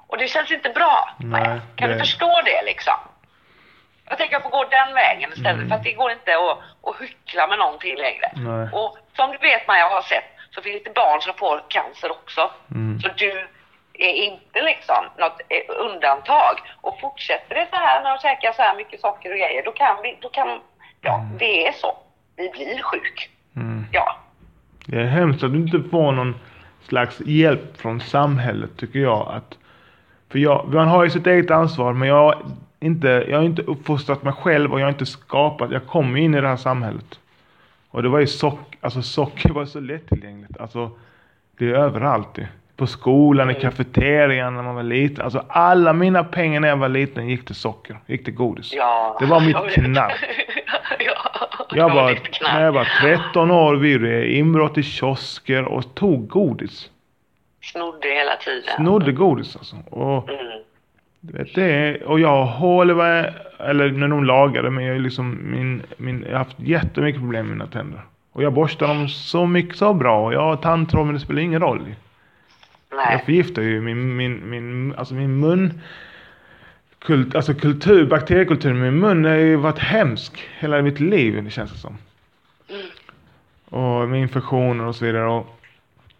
B: Och det känns inte bra.
A: Nej,
B: kan
A: det-
B: du förstå det liksom? Jag tänker att jag får gå den vägen istället,
A: Mm.
B: för att det går inte att, att hyckla med någonting längre.
A: Nej.
B: Och som du vet Maja, jag har sett, så finns det barn som får cancer också.
A: Mm.
B: Så du är inte liksom något eh, undantag. Och fortsätter det så här när de käkar så här mycket socker och grejer, då kan vi, då kan, ja, det är så. Vi blir sjuk.
A: Mm.
B: Ja.
A: Det är hemskt att du inte får någon slags hjälp från samhället tycker jag. Att, för jag, man har ju sitt eget ansvar men jag, inte, jag har inte uppfostrat mig själv och jag har inte skapat, jag kom in i det här samhället. Och det var ju sock, alltså socker var så lättillgängligt. Alltså det är överallt ju. På skolan, i kafeterian när man var liten. Alltså alla mina pengar när jag var liten gick till socker, gick till godis.
B: ja.
A: Det var mitt knark.
B: ja,
A: Jag var, när jag var 13 år, vi gjorde inbrott i kiosker och tog godis.
B: Snodde hela tiden.
A: Snodde godis alltså. Och,
B: Mm.
A: du vet, det och jag har hål eller när de lagade men jag liksom min, min, jag har haft jättemycket problem med mina tänder. Och jag borstar dem så mycket så bra och jag har tandtråd men det spelar ingen roll. Jag
B: Nej.
A: förgiftar ju min, min, min, alltså min mun kult, alltså kultur, bakteriekulturen i min mun har ju varit hemsk hela mitt liv det känns det som. Och med infektioner och så vidare och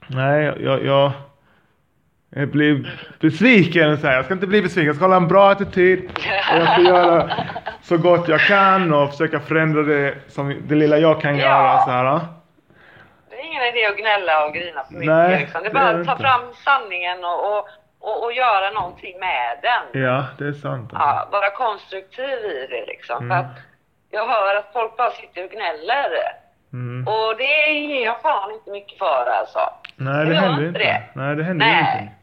A: nej jag, jag, jag blir besviken så här. Jag ska inte bli besviken, jag ska hålla en bra attityd. Och jag ska göra så gott jag kan och försöka förändra det som det lilla jag kan
B: Ja.
A: göra så här.
B: Idé att gnälla och grina för mycket.
A: Nej,
B: liksom. Det är bara att ta fram sanningen och, och, och, och göra någonting med den.
A: Ja, det är sant.
B: Ja, vara konstruktiv i det liksom.
A: Mm.
B: För att jag hör att folk bara sitter och gnäller.
A: Mm.
B: Och det ger jag fan inte mycket för alltså.
A: Nej, det händer
B: inte det.
A: Nej, det händer
B: Nej.
A: ingenting.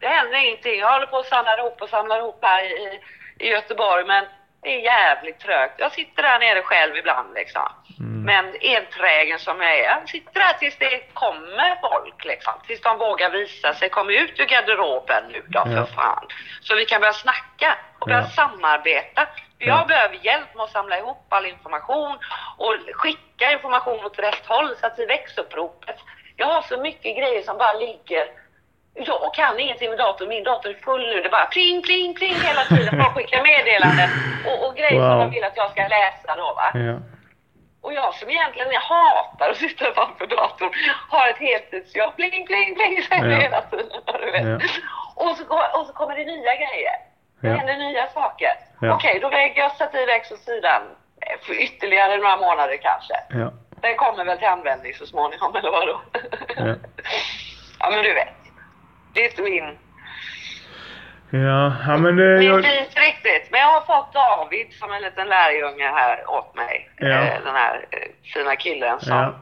B: Det händer ingenting. Jag håller på att samla ihop och samla ihop här i, i Göteborg men det är jävligt trögt. Jag sitter där nere själv ibland liksom.
A: Mm.
B: Men enträgen som jag är, jag sitter där tills det kommer folk liksom. Tills de vågar visa sig, kom ut ur garderoben nu då
A: Ja.
B: för fan. Så vi kan börja snacka och börja
A: Ja.
B: samarbeta. Jag
A: Ja.
B: behöver hjälp med att samla ihop all information och skicka information åt rätt håll så att vi växuppropet. Jag har så mycket grejer som bara ligger jag kan ingenting med datorn. Min dator är full nu. Det bara pling, pling, pling hela tiden. Folk skickar meddelanden och, och grejer som
A: Wow.
B: de vill att jag ska läsa då va.
A: Ja.
B: Och jag som egentligen jag hatar att sitta framför datorn har ett heltidsjobb. Pling, pling, pling säger
A: Ja.
B: hela tiden. Du vet.
A: Ja.
B: Och, så, och så kommer det nya grejer. Det
A: Ja.
B: händer nya saker.
A: Ja.
B: Okej, då lägger jag Sativex åt sidan för ytterligare några månader kanske.
A: Ja.
B: Den kommer väl till användning så småningom, eller vadå?
A: Ja.
B: ja, men du vet. Det är min,
A: Ja, ja men det...
B: min
A: Jag,
B: bit riktigt. Men jag har fått David som en liten lärjunge här åt mig.
A: Ja.
B: Eh, Den här eh, fina killen som
A: ja.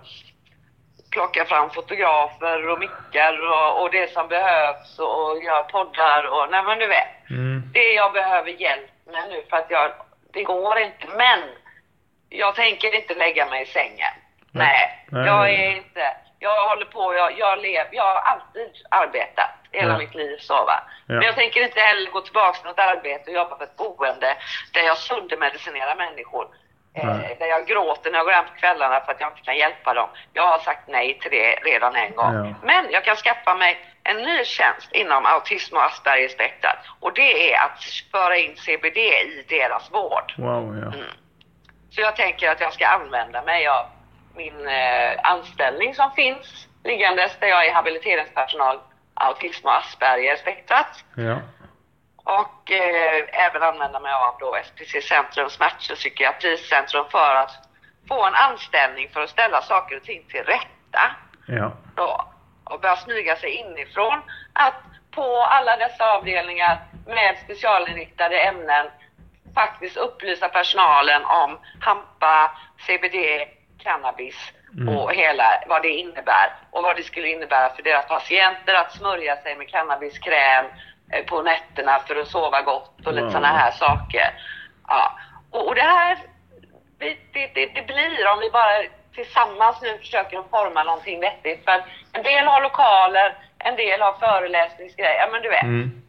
B: plockar fram fotografer och mickar och, och det som behövs och, gör poddar och nej men du vet.
A: Mm.
B: Det jag behöver hjälp med nu för att jag, det går inte. Men jag tänker inte lägga mig i sängen.
A: Nej.
B: Nej, jag är inte, jag håller på, jag, jag lever, jag har alltid arbetat hela
A: Ja.
B: mitt liv så va. Men
A: Ja.
B: jag tänker inte heller gå tillbaka till något arbete och jobba på ett boende där jag söndermedicinerar människor. Eh, där jag gråter när jag går hem på kvällarna för att jag inte kan hjälpa dem. Jag har sagt nej till det redan en gång.
A: Ja.
B: Men jag kan skaffa mig en ny tjänst inom autism och Aspergers spektrat. Och det är att föra in CBD i deras vård.
A: Wow, ja.
B: Mm. Så jag tänker att jag ska använda mig av min eh, anställning som finns liggandes där jag är habiliteringspersonal autism och Asperger spektrat.
A: Ja.
B: Och eh, även använda mig av då SPC Centrum Smärta och Psykiatricentrum för att få en anställning för att ställa saker och ting till rätta.
A: Ja.
B: Då, och börja smyga sig inifrån att på alla dessa avdelningar med specialinriktade ämnen faktiskt upplysa personalen om hampa, CBD, cannabis
A: Mm.
B: och hela vad det innebär och vad det skulle innebära för deras patienter att smörja sig med cannabiskräm eh, på nätterna för att sova gott och lite
A: Wow.
B: sådana här saker. Ja. Och, och det här det, det, det, blir om vi bara tillsammans nu försöker forma någonting vettigt. För en del har lokaler, en del har föreläsningsgrejer, men du vet.
A: Mm.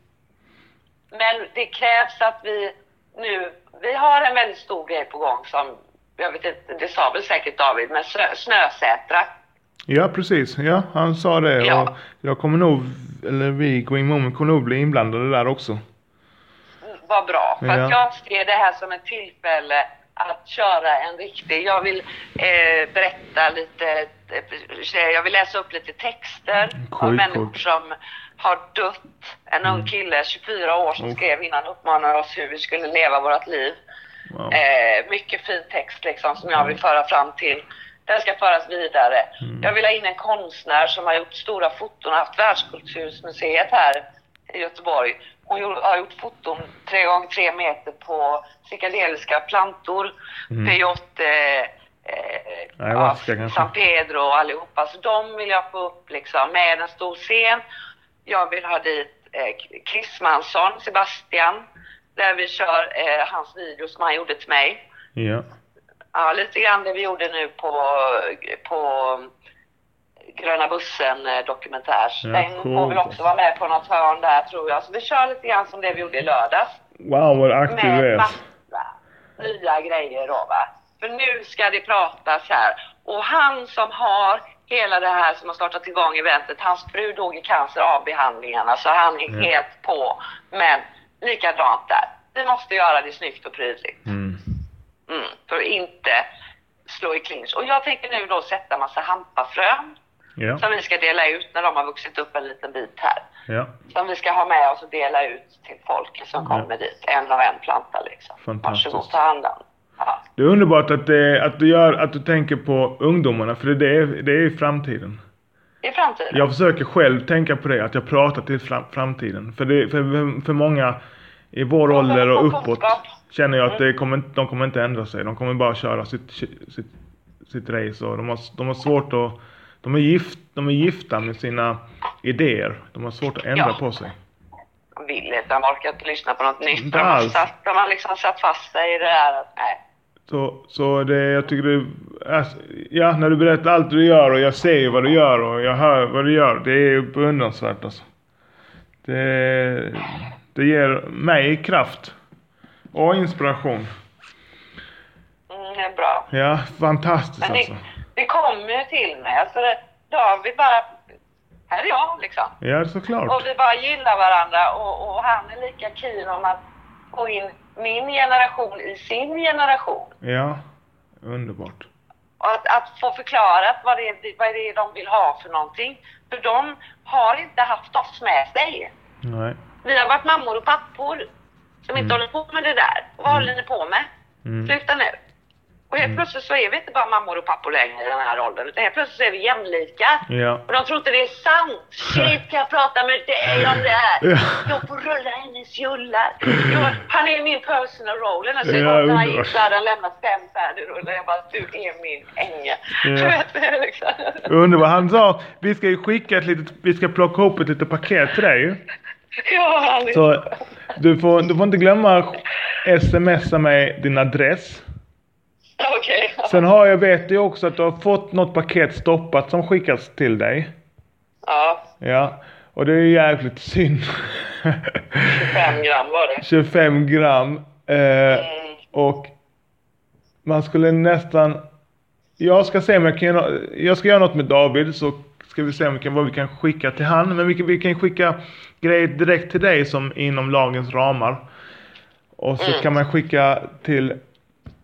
B: Men det krävs att vi nu, vi har en väldigt stor grej på gång som, jag vet inte, det sa väl säkert David, men snö, Snösätra.
A: Ja, precis. Ja, han sa det.
B: Ja.
A: Och jag kommer nog, eller vi, Green Moment, kommer nog bli inblandade där också.
B: var bra. För
A: Ja.
B: att jag ser det här som ett tillfälle att köra en riktig... Jag vill eh, berätta lite... Eh, jag vill läsa upp lite texter av
A: Sjukt
B: människor
A: coolt.
B: som har dött. En ung kille, 24 år, som
A: Mm.
B: skrev innan uppmanade oss hur vi skulle leva vårt liv.
A: Wow.
B: Eh, mycket fin text liksom som jag vill föra fram till. Den ska föras vidare.
A: Mm.
B: Jag vill ha in en konstnär som har gjort stora foton och haft Världskulturmuseet här i Göteborg. Hon har gjort foton tre gånger tre meter på psykedeliska plantor,
A: Mm.
B: peyote, eh,
A: Ayahuasca kanske.
B: San Pedro och allihopa. Så de vill jag få upp liksom med en stor scen. Jag vill ha dit eh, Chris Mansson, Sebastian, där vi kör eh, hans video som han gjorde till mig.
A: Ja.
B: Ja, lite grann det vi gjorde nu på, på Gröna bussen eh, dokumentär.
A: Ja,
B: Den får väl också vara med på något hörn där tror jag. Så vi kör lite grann som det vi gjorde i lördags.
A: Wow, vad aktiv du
B: Med
A: är.
B: massa nya grejer då va. För nu ska det pratas här. Och han som har hela det här som har startat igång eventet, hans fru dog i cancer av behandlingarna så han är
A: Ja.
B: helt på. Men likadant där. Vi måste göra det snyggt och prydligt.
A: Mm.
B: Mm, för att inte slå i clinch. Och jag tänker nu då sätta massa hampafrön
A: Ja.
B: som vi ska dela ut när de har vuxit upp en liten bit här.
A: Ja.
B: Som vi ska ha med oss och dela ut till folk som
A: Ja.
B: kommer dit. En och en planta liksom.
A: Fantastiskt.
B: Varsågod, ta hand om. Ja.
A: Det är underbart att, det, att, du gör, att du tänker på ungdomarna, för det är, det är framtiden.
B: I framtiden.
A: Jag försöker själv tänka på det, att jag pratar till fram, framtiden. För, det, för, för många i vår ålder och uppåt känner jag att det kommer, inte- de kommer inte ändra sig. De kommer bara köra sitt, sitt, sitt race och de har, de har svårt att... De är, gift, de är gifta med sina idéer. De har svårt att ändra
B: Ja.
A: på sig.
B: De vill inte, de orkar inte lyssna på något nytt.
A: Inte
B: De har, satt, de har liksom satt fast sig i det där att nej.
A: Så, så det, jag tycker det, alltså, ja när du berättar allt du gör och jag ser vad du gör och jag hör vad du gör. Det är beundransvärt alltså. Det, det ger mig kraft. Och inspiration.
B: Mm, det är bra.
A: Ja, fantastiskt
B: Men
A: alltså.
B: det, det kommer ju till mig. Alltså det, David bara, här är jag liksom.
A: Ja,
B: Och
A: såklart.
B: vi bara gillar varandra och, och han är lika keen om att få in min generation i sin generation.
A: Ja, underbart.
B: Och att, att få förklarat vad det, är, vad det är de vill ha för någonting. För de har inte haft oss med sig.
A: Nej.
B: Vi har varit mammor och pappor som inte
A: Mm.
B: håller på med det där. Och vad håller ni på med?
A: Mm.
B: Sluta nu. Och helt plötsligt så är vi inte bara mammor och pappor längre i den här åldern, utan helt plötsligt så är vi jämlika.
A: Ja.
B: Och de tror inte det är sant. Shit, kan jag prata med dig om det här?
A: Ja.
B: Jag får rulla hennes jullar. Jag, han är min personal roller. Alltså,
A: Ja,
B: när han gick så hade han lämnat fem färdigrullar. Jag bara, du är min ängel.
A: Ja.
B: Liksom.
A: Underbart. Han sa, vi ska ju skicka ett litet, vi ska plocka ihop ett litet paket till dig Så du får, du får inte glömma smsa mig din adress.
B: Okej.
A: Sen har jag, vet jag också att du har fått något paket stoppat som skickas till dig.
B: Ja,
A: Ja, och det är jävligt synd.
B: 25 gram var det.
A: 25 gram. Eh,
B: Mm.
A: och man skulle nästan... Jag ska se om jag kan Jag ska göra något med David så ska vi se om vi kan, vad vi kan skicka till han. Men vi kan, vi kan skicka grejer direkt till dig som inom lagens ramar. Och så
B: Mm.
A: kan man skicka till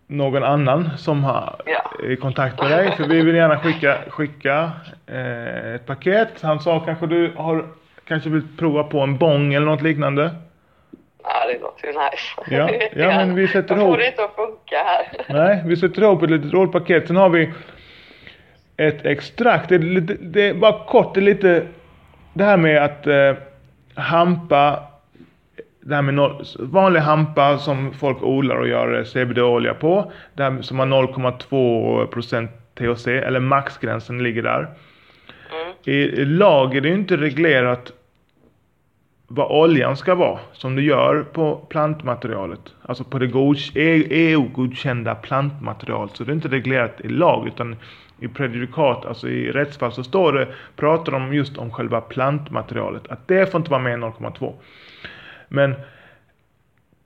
A: någon annan som har
B: Ja.
A: i kontakt med dig. För vi vill gärna skicka, skicka eh, ett paket. Han sa kanske du har kanske vill prova på en bong eller något liknande.
B: Ja, det låter ju nice.
A: Ja, ja, men vi sätter
B: Jag får
A: ihop.
B: det inte att funka här.
A: Nej, vi sätter ihop ett litet rollpaket. Sen har vi ett extrakt. Det är, lite, det är bara kort, det är lite det här med att eh, hampa, det här med noll, vanlig hampa som folk odlar och gör CBD-olja på. Det här som har 0,2% THC, eller maxgränsen ligger där.
B: Mm.
A: I, lag är det ju inte reglerat vad oljan ska vara, som du gör på plantmaterialet. Alltså på det godk- E- EU-godkända plantmaterialet. Så det är inte reglerat i lag, utan i prejudikat, alltså i rättsfall, så står det, pratar de just om själva plantmaterialet. Att det får inte vara än 0,2. Men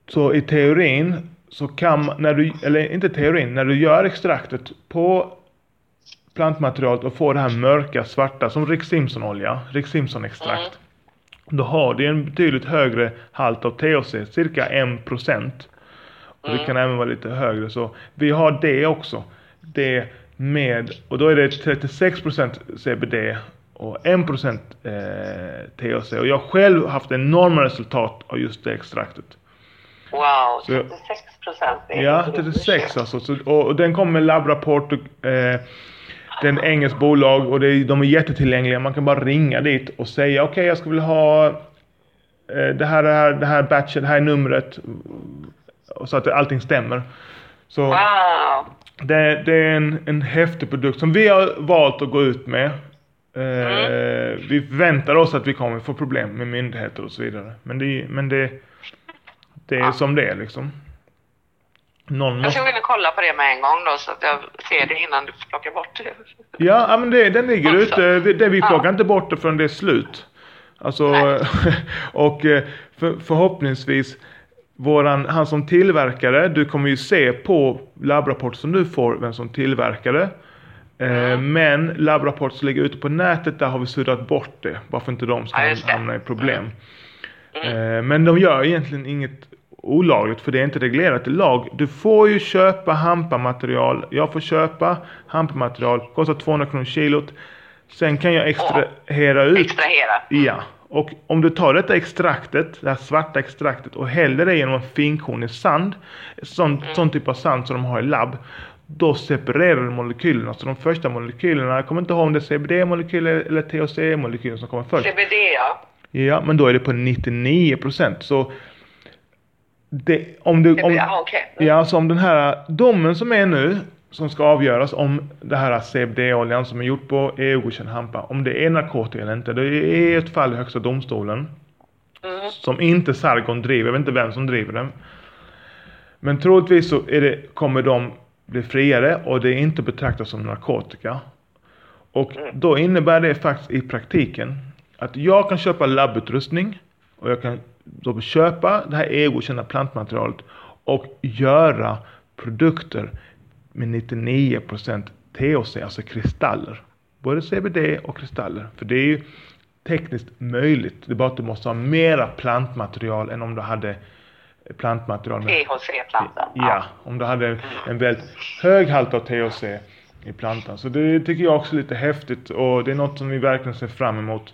A: så i teorin så kan när du, eller inte teorin, när du gör extraktet på plantmaterialet och får det här mörka svarta som Rick Simpson-olja, Rick Simpson-extrakt. Då har det en betydligt högre halt av THC, cirka 1%. Och det kan även vara lite högre. Så vi har det också. Det med, och då är det 36% CBD och 1% eh, THC. Och jag har själv haft enorma resultat av just det extraktet.
B: Wow,
A: Så-
B: 36 procent.
A: Ja, 36 alltså. Så, och, och den kommer med labbrapport. Och, eh, det är ett engelskt bolag och det de är jättetillgängliga. Man kan bara ringa dit och säga okej jag skulle vilja ha eh, det här, det här, det här batchen, det här är numret. Och så att allting stämmer. Så
B: Wow.
A: Det, det är en, en häftig produkt som vi har valt att gå ut med. Eh,
B: Mm.
A: Vi förväntar oss att vi kommer få problem med myndigheter och så vidare. Men det, men det, det är som det är liksom. Någon
B: Jag ska gå in och kolla på det med en gång då så att jag ser det innan du plockar bort det.
A: Ja, ja, men det, den ligger
B: Också.
A: ute. Det, vi
B: Ja.
A: plockar inte bort det förrän det är slut. Alltså, och eh, för, förhoppningsvis våran, han som tillverkare, du kommer ju se på labbrapport som du får vem som tillverkade. Eh, Men labbrapport som ligger ute på nätet, där har vi suddat bort det. Bara för inte de ska
B: Ja,
A: hamna i problem. Eh, Men de gör egentligen inget olagligt för det är inte reglerat i lag. Du får ju köpa hampamaterial. Jag får köpa hampamaterial. Kostar 200 kronor kilot. Sen kan jag extrahera ut.
B: Extrahera.
A: Ja. Och om du tar detta extraktet, det här svarta extraktet och häller det genom en finkornig sand. Sån, sån typ av sand som de har i labb. Då separerar du molekylerna. Så de första molekylerna, jag kommer inte ihåg om det är CBD-molekyler eller THC-molekyler som kommer först.
B: CBD ja.
A: Ja, men då är det på 99%. Så det, om du, om,
B: Ja, okej. Mm.
A: ja, så om den här domen som är nu, som ska avgöras om det här CBD-oljan som är gjort på EU-godkänd hampa, om det är narkotika eller inte. Det är ett fall i Högsta domstolen.
B: Mm.
A: Som inte Sargon driver, jag vet inte vem som driver den. Men troligtvis så det, kommer de bli friare och det är inte betraktat som narkotika. Och
B: Mm.
A: då innebär det faktiskt i praktiken att jag kan köpa labbutrustning och jag kan då köpa det här EU-godkända plantmaterialet och göra produkter med 99% THC, alltså kristaller. Både CBD och kristaller. För det är ju tekniskt möjligt. Det är bara att du måste ha mera plantmaterial än om du hade plantmaterial med
B: THC-plantan.
A: Ja, om du hade en väldigt hög halt av THC i plantan. Så det tycker jag också är lite häftigt och det är något som vi verkligen ser fram emot.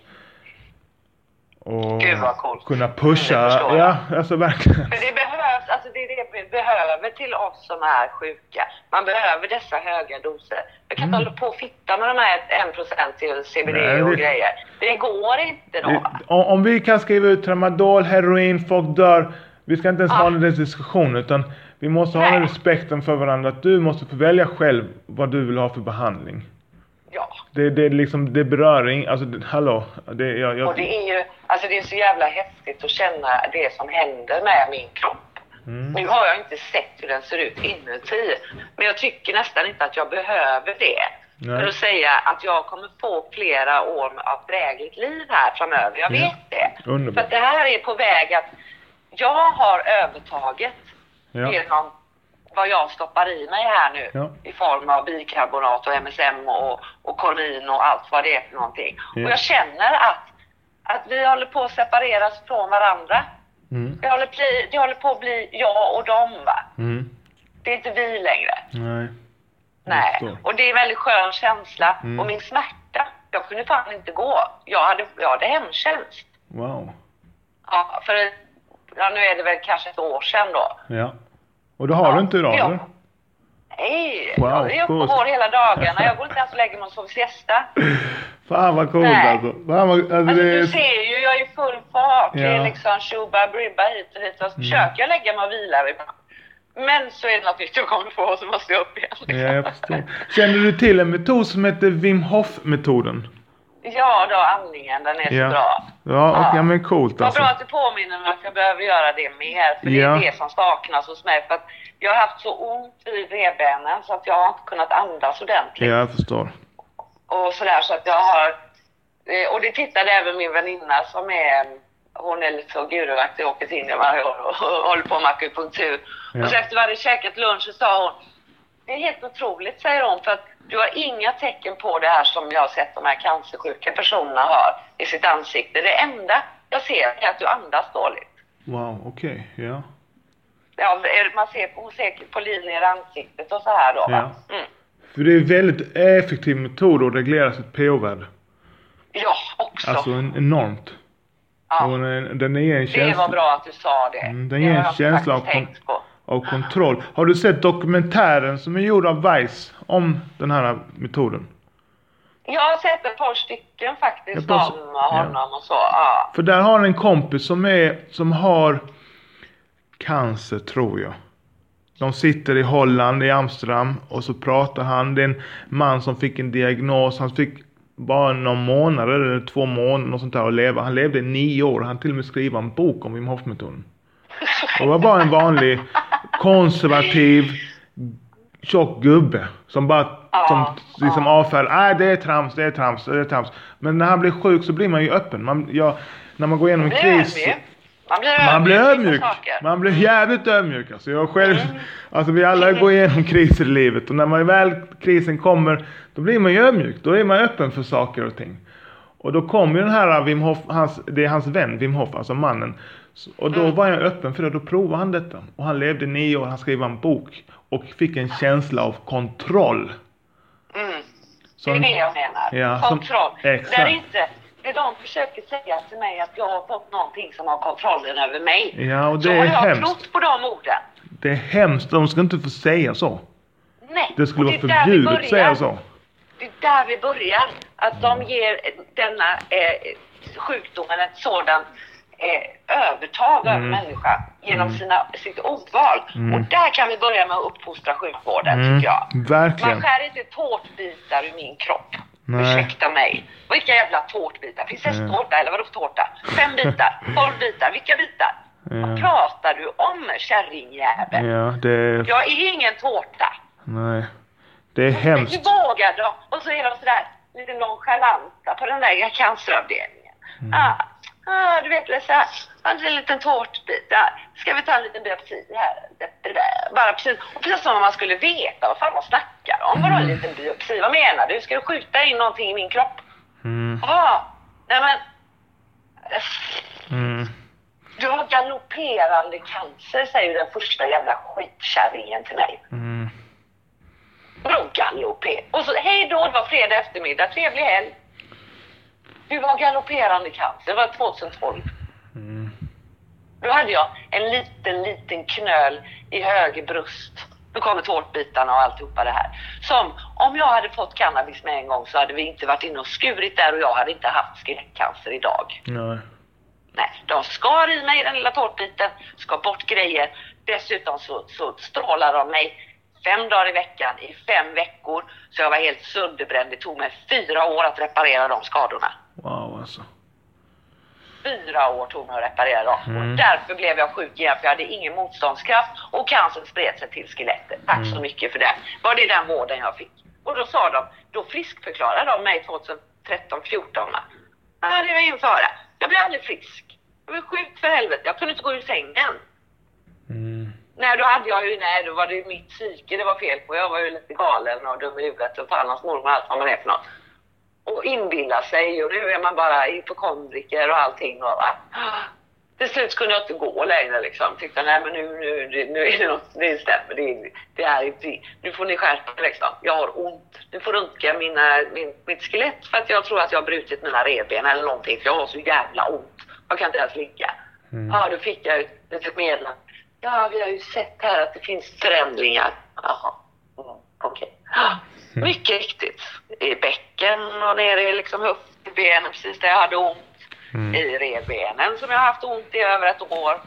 A: Och
B: Gud, vad coolt.
A: kunna pusha, ja alltså verkligen.
B: Alltså det är det vi behöver till oss som är sjuka. Man behöver dessa höga doser. Jag kan inte
A: Mm.
B: hålla på och fitta med de här 1% till CBD
A: Nej,
B: och
A: det-
B: grejer. Det går inte då.
A: Det, om, vi kan skriva ut tramadol, heroin, folk dör. Vi ska inte ens
B: Ja.
A: ha den diskussionen utan vi måste ha den
B: Nej.
A: respekten för varandra. Att du måste få välja själv vad du vill ha för behandling.
B: Ja.
A: Det, det, är liksom, det berör ing, alltså det, hallå. Det, jag, jag,
B: Och det är ju, alltså det är så jävla häftigt att känna det som händer med min kropp.
A: Mm.
B: Nu har jag inte sett hur den ser ut inuti, men jag tycker nästan inte att jag behöver det.
A: Nej.
B: För att säga att jag kommer få flera år av drägligt liv här framöver. Jag
A: Ja.
B: vet det.
A: Underbart.
B: För det här är på väg att jag har övertaget
A: Ja.
B: genom vad jag stoppar i mig här nu
A: Ja.
B: i form av bikarbonat och MSM och, och korin och allt vad det är för någonting.
A: Ja.
B: Och jag känner att, att vi håller på att separeras från varandra.
A: Mm.
B: Det håller, bli, det håller på att bli jag och dem va.
A: Mm.
B: Det är inte vi längre.
A: Nej.
B: Nej. Och det är en väldigt skön känsla.
A: Mm.
B: Och min smärta, jag kunde fan inte gå. Jag hade, jag hade hemtjänst.
A: Wow.
B: Ja, för ja, nu är det väl kanske ett år sedan då.
A: Ja. Och det har
B: Ja,
A: du inte idag
B: ja.
A: eller?
B: Nej,
A: Wow,
B: jag är uppe och går hela dagarna. Jag går inte ens och lägger mig och sover siesta.
A: Fan vad coolt
B: Nej.
A: alltså. Fan vad, alltså,
B: Alltså,
A: det
B: du ser ju, jag är i full fart. Det
A: Ja. Mm.
B: är liksom tjoba bribba hit och dit. Och så försöker jag lägga mig och vila ibland. Men så är det något nytt jag kommer på och så måste jag upp igen. liksom.
A: Ja, jag förstår. Känner du till en metod som heter Wim Hof-metoden?
B: Ja då, andningen, den är
A: Ja.
B: så bra.
A: Ja, och,
B: Ja.
A: men coolt
B: Vad
A: alltså.
B: bra att du påminner mig att jag behöver göra det mer. För det
A: Ja.
B: är det som saknas hos mig. För att jag har haft så ont i revbenen så att jag har inte kunnat andas ordentligt.
A: Ja, jag förstår.
B: Och sådär så att jag har... eh, Och det tittade även min väninna som är... Hon är lite så guruvakt, åker till Indien varje år och håller på med akupunktur.
A: Ja.
B: Och så efter vi hade käkat lunch så sa hon Det är helt otroligt, säger hon, för att du har inga tecken på det här som jag har sett de här cancersjuka personerna har i sitt ansikte. Det enda jag ser är att du andas dåligt.
A: Wow, okej. Ja.
B: Ja, det är- man ser, hon ser på linjer i ansiktet och så här då. Va? Mm.
A: För det är en väldigt effektiv metod att reglera sitt pH-värde.
B: Ja, också.
A: Alltså en, enormt.
B: ja.
A: Och den, den är en
B: Det
A: känsla
B: var bra att du sa det.
A: Mm,
B: det
A: den ger
B: har
A: en känsla av
B: tänkt på.
A: Av kontroll. Har du sett dokumentären som är gjord av Vice om den här metoden?
B: Jag har sett ett par stycken faktiskt
A: par-
B: om honom och så. Ja.
A: För där har han en kompis som är, som har cancer tror jag. De sitter i Holland, i Amsterdam och så pratar han. Det är en man som fick en diagnos. Han fick bara några månader eller två månader och sånt där att leva. Han levde i nio år. Han till och med skriva en bok om Wim Hof-metoden. Det var bara en vanlig konservativ tjock gubbe som bara
B: Ja,
A: som liksom avfärdar. Nej det är trams, det är trams, det är trams. Men när han blir sjuk så blir man ju öppen. Man, ja, när man går igenom en kris.
B: ödmjuk. Man blir
A: Man blir ödmjuk. Man blir jävligt ödmjuk. Alltså jag själv,
B: Mm.
A: alltså vi alla går igenom kriser i livet och när man väl krisen kommer då blir man ju ödmjuk. Då är man öppen för saker och ting. Och då kom ju den här Wim Hof, hans, det är hans vän Wim Hof, alltså mannen. Så- Och då
B: Mm.
A: var jag öppen för det, då provade han detta. Och han levde nio år, han skrev en bok. Och fick en känsla av kontroll.
B: Mm. Det
A: Som-
B: är det jag menar.
A: Ja, som-
B: Kontroll.
A: exakt.
B: Där inte, det de försöker säga till mig att jag har fått någonting som har kontrollen över mig.
A: Ja, och
B: så
A: det är
B: har jag
A: hemskt.
B: trott på de orden.
A: Det är hemskt, de ska inte få säga så.
B: Nej.
A: Det skulle
B: och
A: vara
B: är där vi
A: förbjudet att
B: börjar.
A: säga så.
B: Det är där vi börjar. Att de ger denna eh, sjukdomen ett sådant eh, övertag över
A: Mm.
B: människa genom sina, sitt ordval.
A: Mm.
B: Och där kan vi börja med att uppfostra sjukvården
A: Mm,
B: tycker jag.
A: verkligen.
B: Man skär inte tårtbitar ur min kropp.
A: Nej.
B: Ursäkta mig. Vilka jävla tårtbitar? Prinsesstårta eller vadå tårta? Fem bitar? Tolv bitar? Vilka bitar? Vad
A: Ja.
B: pratar du om kärringjävel?
A: Ja, det.
B: Jag är ingen tårta.
A: Nej. Det är
B: Hur
A: hemskt.
B: vågar de? Och så är de sådär lite nonchalanta på den där canceravdelningen.
A: Mm.
B: Ah, ah, du vet, så här, ah, det är en liten tårtbit där. Ska vi ta en liten biopsi här? Bara precis, och precis som om man skulle veta vad fan de snackar om. Vadå en
A: Mm.
B: liten biopsi? Vad menar du? Ska du skjuta in någonting i min kropp?
A: Mm.
B: Ah, nej men.
A: Mm.
B: Du har galopperande cancer, säger den första jävla skitkärringen till mig.
A: Mm.
B: Vadå galopper? Och så hej då, det var fredag eftermiddag, trevlig helg. Du har galopperande cancer, det var 2012.
A: Mm.
B: Då hade jag en liten, liten knöl i höger bröst. Nu kommer tårtbitarna och alltihopa det här. Som om jag hade fått cannabis med en gång så hade vi inte varit inne och skurit där och jag hade inte haft skelettcancer idag.
A: Nej.
B: Nej, de skar i mig den lilla tårtbiten, skar bort grejer. Dessutom så, så strålar de mig fem dagar i veckan i fem veckor. Så jag var helt sönderbränd. Det tog mig fyra år att reparera de skadorna.
A: Wow alltså.
B: Fyra år tog mig att reparera dem.
A: Mm.
B: Och därför blev jag sjuk igen för jag hade ingen motståndskraft och cancern spred sig till skelettet. Tack så mycket för det. Var det den vården jag fick? Och då sa de, då friskförklarade de mig 2013, 14 Ja, det var ingen fara. Jag blev aldrig frisk. Jag blev sjuk för helvete. Jag kunde inte gå ur sängen.
A: Mm.
B: Nej, då hade jag ju, nej, då var det ju mitt psyke det var fel på. Jag var ju lite galen och dum i huvudet och fan hans mormor och allt vad man är för något. Och inbilla sig och nu är man bara hypokondriker och allting och va. Till slut kunde jag inte gå längre liksom. Tyckte nej men nu, nu, nu är det något, det stämmer. Det, det är inte, nu får ni skärpa liksom. Jag har ont. Nu får röntga mina, min, mitt skelett för att jag tror att jag har brutit mina revben eller någonting. För jag har så jävla ont. Jag kan inte ens ligga.
A: Mm.
B: Ja, då fick jag ett litet meddelande. Ja, vi har ju sett här att det finns förändringar. Jaha, mm, okej. Ja, Mycket riktigt. I bäcken och nere i liksom höftbenen, precis där jag hade ont.
A: Mm.
B: I revbenen som jag har haft ont i över ett år.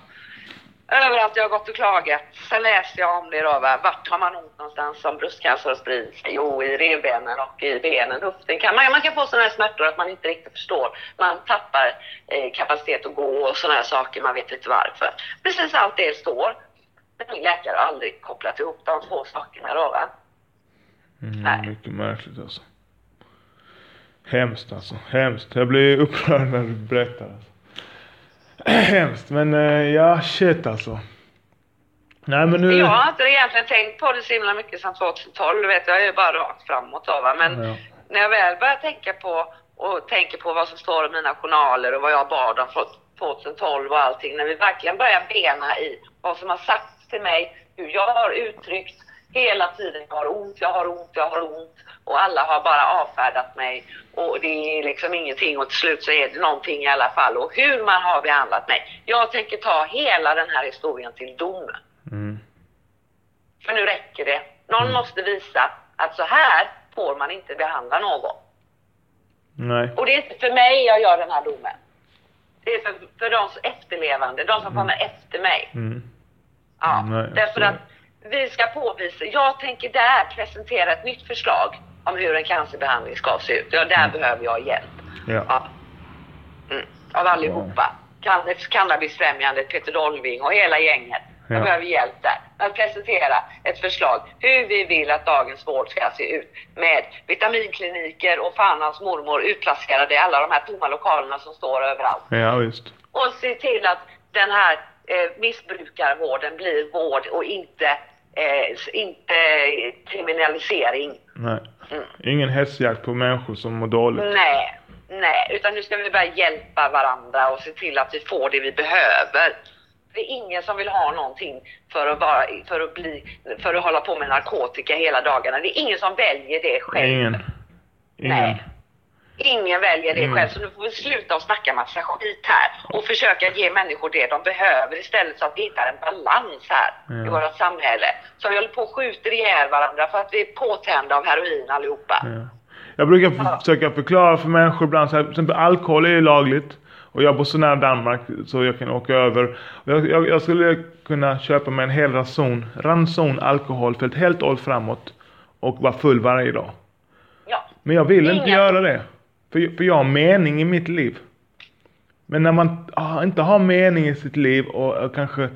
B: Överallt jag har gått och klagat. Sen läste jag om det då. Va? Vart har man ont någonstans om bröstcancer har spridit sig? Jo, i revbenen och i benen. Höften kan man, man kan få sådana här smärtor att man inte riktigt förstår. Man tappar eh, kapacitet att gå och sådana här saker. Man vet inte varför. Precis allt det står. Men min läkare har aldrig kopplat ihop de två sakerna då. Va? Nej.
A: Mm, mycket märkligt alltså. Hemskt alltså. Hemskt. Jag blir upprörd när du berättar. Alltså. Hemskt. Men eh, ja, shit alltså. Nej men nu...
B: Jag har inte egentligen tänkt på det så himla mycket sedan 2012. Du vet, jag är ju bara rakt framåt då. Va? Men
A: Ja.
B: när jag väl börjar tänka på och tänker på vad som står i mina journaler och vad jag bad om från 2012 och allting. När vi verkligen börjar bena i vad som har sagts till mig, hur jag har uttryckt hela tiden. Jag har ont, jag har ont, jag har ont. Och alla har bara avfärdat mig. Och det är liksom ingenting och till slut så är det någonting i alla fall. Och hur man har behandlat mig. Jag tänker ta hela den här historien till dom.
A: Mm.
B: För nu räcker det. Någon måste visa att så här får man inte behandla någon.
A: Nej.
B: Och det är inte för mig jag gör den här domen. Det är för, för de som efterlevande, de som kommer efter mig.
A: Mm.
B: Ja,
A: Nej,
B: därför att vi ska påvisa, jag tänker där presentera ett nytt förslag om hur en cancerbehandling ska se ut. Ja, där behöver jag hjälp.
A: Ja.
B: Ja. Mm. Av allihopa. Can- Cannabisfrämjandet, Peter Dolving och hela gänget. Jag
A: Ja.
B: behöver hjälp där. Att presentera ett förslag hur vi vill att dagens vård ska se ut. Med vitaminkliniker och fan hans mormor utplacerade i alla de här tomma lokalerna som står överallt.
A: Ja visst.
B: Och se till att den här eh, missbrukarvården blir vård och inte, eh, inte kriminalisering.
A: Nej.
B: Mm.
A: Ingen hetsjakt på människor som mår dåligt.
B: Nej, nej, utan nu ska vi börja hjälpa varandra och se till att vi får det vi behöver. Det är ingen som vill ha någonting för att, vara, för att, bli, för att hålla på med narkotika hela dagarna. Det är ingen som väljer det själv.
A: Ingen. Ingen.
B: Nej. Ingen väljer det
A: Mm.
B: själv, så nu får vi sluta och snacka massa skit här och försöka ge människor det de behöver istället så att vi hittar en balans här i
A: Ja.
B: vårt samhälle. Så vi håller på och skjuter ihjäl varandra för att vi är påtända av heroin allihopa.
A: Ja. Jag brukar f- försöka förklara för människor ibland så här, till exempel alkohol är ju lagligt. Och jag bor så nära Danmark så jag kan åka över. Jag, jag, jag skulle kunna köpa mig en hel ranson, ranson alkohol för ett helt år framåt. Och vara full varje dag.
B: Ja.
A: Men jag vill inte
B: Ingen-
A: göra det. För, för jag har mening i mitt liv. Men när man ah, inte har mening i sitt liv och, och kanske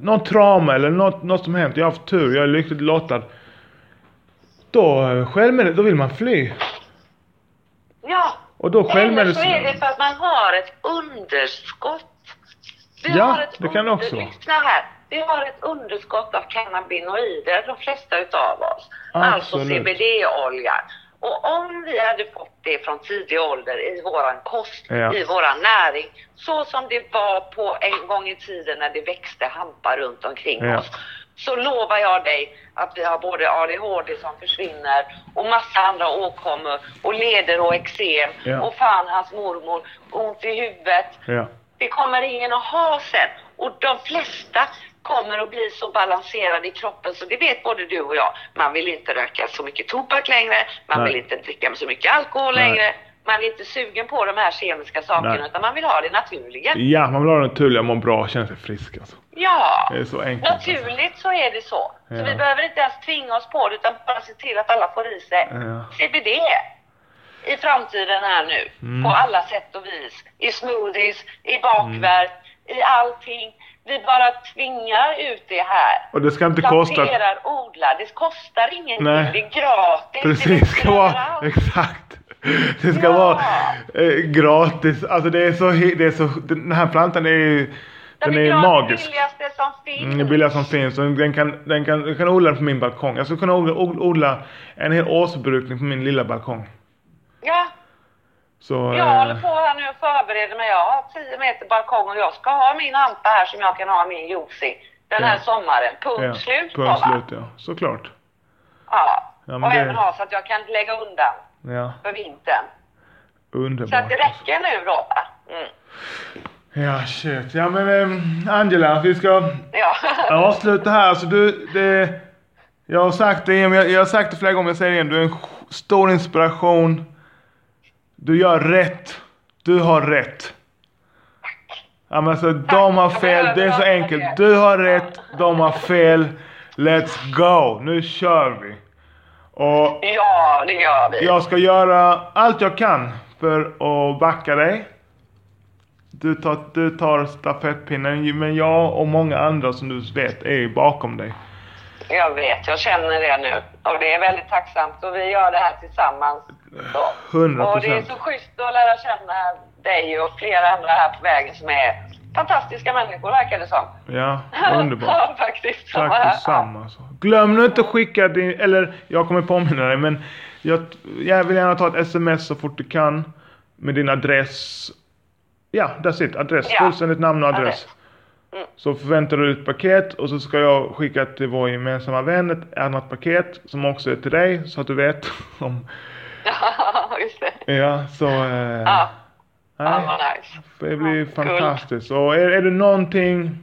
A: någon trauma eller något, något som hänt. Jag har haft tur, jag är lyckligt lottad. Då, eh, självmedvetet, då vill man fly.
B: Ja.
A: Och då
B: Eller så är det för att man har ett underskott. Vi
A: Ja,
B: har ett
A: det kan också.
B: Lyssna här. Vi har ett underskott av cannabinoider, de flesta utav oss. Alltså
A: Absolut.
B: CBD-olja. Och om vi hade fått det från tidig ålder i våran kost,
A: Ja.
B: i våran näring, så som det var på en gång i tiden när det växte hampar runt omkring
A: Ja.
B: oss, så lovar jag dig att vi har både ADHD som försvinner och massa andra åkommor och leder och eksem
A: Ja.
B: och fan hans mormor, ont i huvudet. Det kommer ingen att ha sen. Och de flesta kommer att bli så balanserade i kroppen så det vet både du och jag. Man vill inte röka så mycket tobak längre, man
A: Nej.
B: vill inte dricka så mycket alkohol
A: Nej.
B: längre. Man är inte sugen på de här kemiska sakerna
A: Nej.
B: utan man vill ha det naturliga.
A: Ja, man vill ha det naturliga, må bra, känna sig frisk alltså.
B: Ja,
A: Det är så enkelt. Alltså.
B: naturligt så är det så. Så
A: Ja.
B: vi behöver inte ens tvinga oss på det utan bara se till att alla får i sig
A: Ja.
B: CBD i framtiden här nu.
A: Mm.
B: På alla sätt och vis. I smoothies, i bakverk, i allting. Vi bara tvingar ut det här.
A: Och det ska inte kosta...
B: Planterar, odlar. Det kostar ingenting.
A: Nej.
B: Det är gratis. det
A: Precis,
B: växer
A: ska vara... Exakt. Det ska
B: Ja.
A: vara eh, gratis. Alltså det är så... Det är så den här plantan är ju... Den är
B: gratis,
A: magisk.
B: billigaste som finns.
A: Mm, det billiga som finns. Och den kan, den kan, jag kan odla den på min balkong. Jag skulle kunna odla, odla en hel årsförbrukning på min lilla balkong.
B: Ja,
A: Så...
B: Jag
A: eh,
B: håller på här nu och förbereder mig. Jag har 10 meter balkong och jag ska ha min hampa här som jag kan ha min Josi den här
A: Ja.
B: sommaren. Punkt
A: ja,
B: slut
A: Punkt slut ja. Såklart.
B: Ja.
A: Ja,
B: och
A: det-
B: även ha så att jag kan lägga undan
A: Ja.
B: för vintern.
A: Underbart.
B: Så att det räcker nu då. Mm.
A: Ja, shit. Ja men ehm, Angela, vi ska
B: Ja.
A: avsluta här. Alltså du, det... Jag har sagt det igen, jag, jag har sagt det flera gånger, jag säger det igen. Du är en stor inspiration. Du gör rätt. Du har rätt. Ja men alltså, de har fel. Det är så enkelt. Du har rätt, de har fel. Let's go. Nu kör vi. Och
B: ja, det gör vi.
A: jag ska göra allt jag kan för att backa dig. Du tar, du tar stafettpinnen, men jag och många andra som du vet är bakom dig.
B: Jag vet, jag känner det nu. Och det är väldigt tacksamt. Och vi gör det här tillsammans. Så.
A: 100
B: Och det är så schysst att lära känna dig och flera andra här på vägen som är fantastiska människor verkar det som.
A: Ja, underbart.
B: ja, faktiskt.
A: Tack detsamma. Alltså. Glöm nu inte att skicka din, eller jag kommer påminna dig men jag, jag vill gärna ta ett sms så fort du kan. Med din adress. Ja, that's it. Adress.
B: Ja.
A: Fullständigt namn och adress.
B: Adress. Mm.
A: Så förväntar du ett paket och så ska jag skicka till vår gemensamma vän ett annat paket som också är till dig så att du vet om...
B: Ja, just det.
A: Ja, så... Eh,
B: Ja, ja
A: nej,
B: vad nice.
A: det blir
B: Kul.
A: fantastiskt. Och är, är det någonting...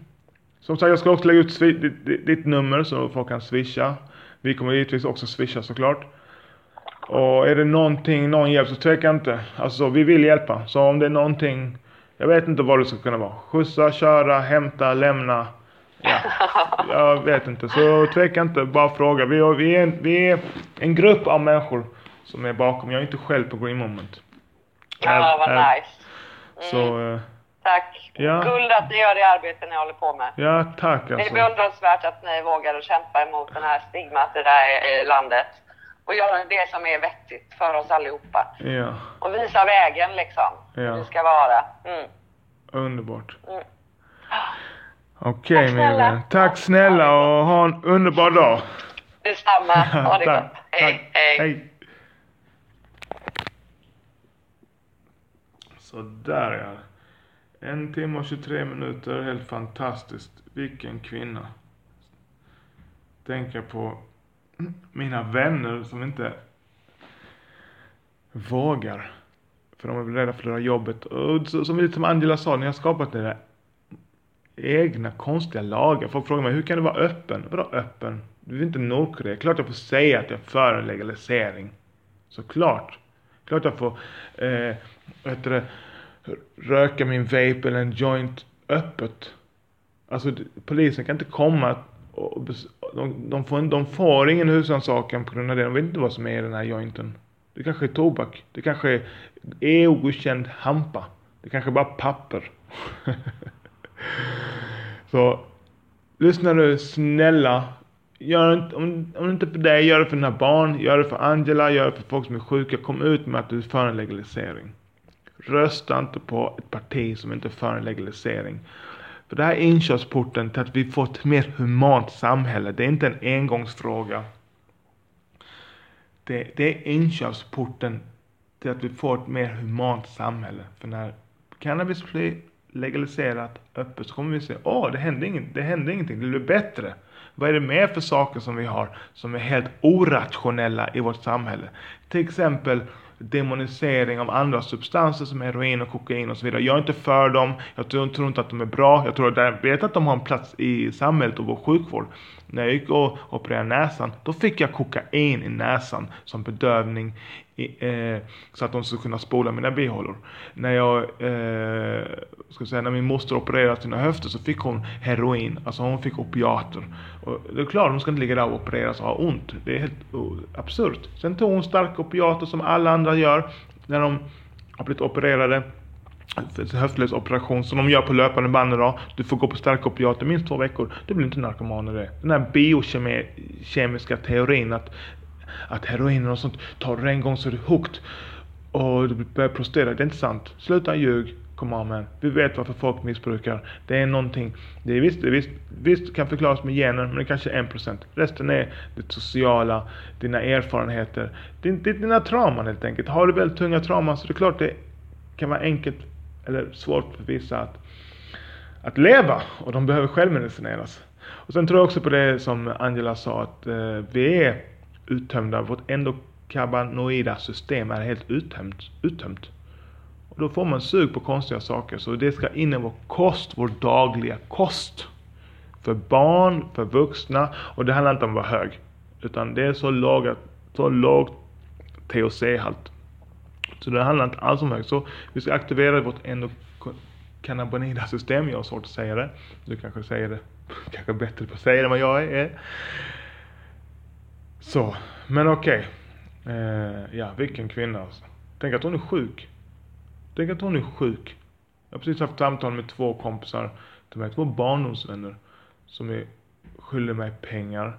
A: Som sagt, jag ska också lägga ut ditt, ditt, ditt nummer så folk kan swisha. Vi kommer givetvis också swisha såklart. Och är det någonting, någon hjälp så tveka inte. Alltså vi vill hjälpa. Så om det är någonting, jag vet inte vad det ska kunna vara. Skjutsa, köra, hämta, lämna. Ja, jag vet inte. Så tveka inte, bara fråga. Vi, är- vi, är, en, vi är en grupp av människor som är bakom. Jag är inte själv på Green Moment.
B: Ja, vad nice.
A: Så, eh,
B: Tack.
A: Ja.
B: Guld att ni gör det arbete ni håller på med.
A: ja tack
B: Det är
A: alltså.
B: beundransvärt att ni vågar kämpa emot den här stigmat i det här landet. Och göra det som är vettigt för oss allihopa.
A: Ja,
B: Och visa vägen liksom.
A: Ja.
B: Hur det ska vara. Mm.
A: underbart.
B: Mm.
A: Okej
B: snälla.
A: vän. Tack snälla och ha en underbar dag.
B: Detsamma. Ha det gott. Hej, hej.
A: Hej. Så där ja. En timme och 23 minuter, helt fantastiskt. Vilken kvinna. Tänker på mina vänner som inte vågar. För de är rädda för att förlora jobbet. Och som lite som Angela sa, ni har skapat era egna konstiga lagar. Folk frågar mig, hur kan du vara öppen? Vadå öppen? Du är inte Nordkorea. Klart jag får säga att jag är för en legalisering. Såklart. Klart jag får, eh, heter det, röka min vape eller en joint öppet. Alltså polisen kan inte komma och de, de, får, de får ingen husrannsakan på grund av det. De vet inte vad som är i den här jointen. Det kanske är tobak. Det kanske är okänd hampa. Det kanske är bara papper. Så lyssna nu, snälla. Gör inte, om, om inte för dig, gör det för dina barn, gör det för Angela, gör det för folk som är sjuka. Kom ut med att du är för en legalisering. Rösta inte på ett parti som inte är för en legalisering. För det här är inkörsporten till att vi får ett mer humant samhälle. Det är inte en engångsfråga. Det, det är inkörsporten till att vi får ett mer humant samhälle. För när cannabis blir legaliserat öppet så kommer vi se, åh det hände, det hände ingenting, det blev bättre. Vad är det mer för saker som vi har som är helt orationella i vårt samhälle? Till exempel demonisering av andra substanser som heroin och kokain och så vidare. Jag är inte för dem, jag tror, tror inte att de är bra, jag tror att jag vet att de har en plats i samhället och vår sjukvård. När jag gick och opererade näsan, då fick jag kokain i näsan som bedövning i, eh, så att de skulle kunna spola mina bihålor. När jag, eh, ska säga, när min moster opererade sina höfter så fick hon heroin, alltså hon fick opiater. Och det är klart, hon ska inte ligga där och opereras och ha ont. Det är helt oh, absurt. Sen tog hon starka opiater som alla andra gör när de har blivit opererade höftledsoperation som de gör på löpande band idag. Du får gå på starka opiater minst två veckor. Du blir inte narkoman av det. Den här biokemiska teorin att, att heroin och sånt, tar du en gång så är du hooked och du börjar prostera, Det är inte sant. Sluta ljug. Come on man. Vi vet varför folk missbrukar. Det är någonting. Det är visst, det är visst, visst kan förklaras med gener, men det är kanske är en procent. Resten är det sociala, dina erfarenheter, din, dina trauman helt enkelt. Har du väldigt tunga trauman så det är klart det kan vara enkelt eller svårt för vissa att, att leva och de behöver självmedicineras. Och sen tror jag också på det som Angela sa att eh, vi är uttömda. Vårt endokannabinoida system är helt uttömt. uttömt. Och då får man sug på konstiga saker. Så det ska in i vår kost, vår dagliga kost. För barn, för vuxna. Och det handlar inte om att vara hög. Utan det är så låga, så låg THC-halt så det handlar inte alls om högt. Så vi ska aktivera vårt endokannabinoida system. Jag har svårt att säga det. Du kanske säger det, kanske bättre på att säga det än vad jag är. Eh. Så, men okej. Okay. Eh, ja, vilken kvinna alltså. Tänk att hon är sjuk. Tänk att hon är sjuk. Jag har precis haft samtal med två kompisar, till mig, två barndomsvänner, som är skyldiga mig pengar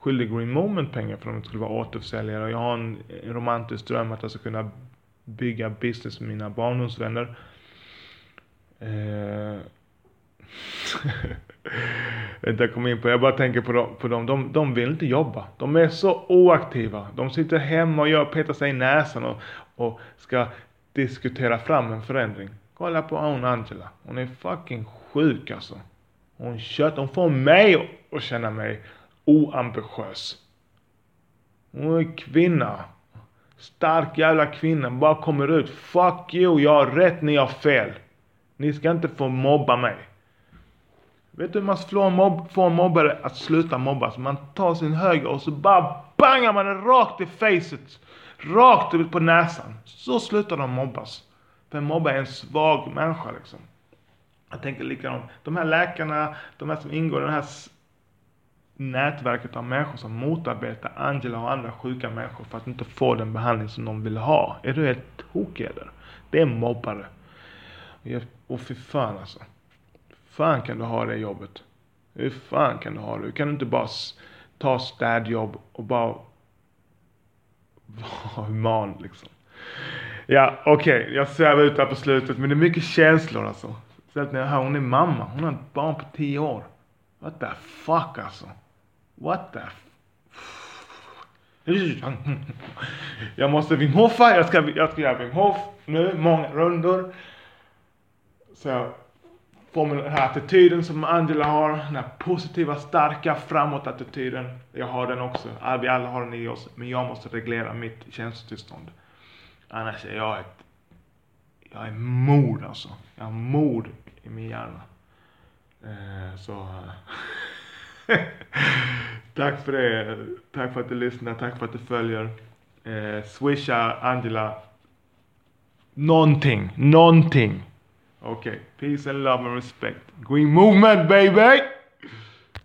A: skyldig Green Moment pengar för att de skulle vara återförsäljare. Och jag har en romantisk dröm att jag ska kunna bygga business med mina barndomsvänner. Eh. jag kommer in på, jag bara tänker på dem, på dem. De, de vill inte jobba. De är så oaktiva. De sitter hemma och gör, petar sig i näsan och, och ska diskutera fram en förändring. Kolla på hon Angela. Hon är fucking sjuk alltså. Hon kött, hon får mig att känna mig oambitiös. Hon är kvinna. Stark jävla kvinna. Bara kommer ut. Fuck you, jag har rätt, ni har fel. Ni ska inte få mobba mig. Vet du hur man får en, mobb, får en mobbare att sluta mobba? Så man tar sin höger och så bara bangar man den rakt i facet. Rakt ut på näsan. Så slutar de mobbas. För en mobbare är en svag människa liksom. Jag tänker likadant. De här läkarna, de här som ingår i den här nätverket av människor som motarbetar Angela och andra sjuka människor för att inte få den behandling som de vill ha. Är du helt tokig eller? Det är mobbare. Och fy fan alltså. fan kan du ha det jobbet? Hur fan kan du ha det? Hur kan du inte bara ta städjobb och bara vara human liksom? Ja, okej, okay. jag svävar ut här på slutet, men det är mycket känslor alltså. Särskilt när jag hör hon är mamma, hon har ett barn på tio år. What the fuck alltså? What the Jag måste Wim jag ska, jag ska göra Wim Hof nu, många rundor. Så jag får den här attityden som Angela har, den här positiva, starka framåt-attityden. Jag har den också, vi alla har den i oss, men jag måste reglera mitt känslotillstånd. Annars är jag ett, jag är mord alltså. Jag har mord i min hjärna. Eh, så eh. tack för det. Tack för att du lyssnar. Tack för att du följer. Eh, swisha Angela någonting. Någonting. Okej. Okay. Peace and love and respect. Green movement baby!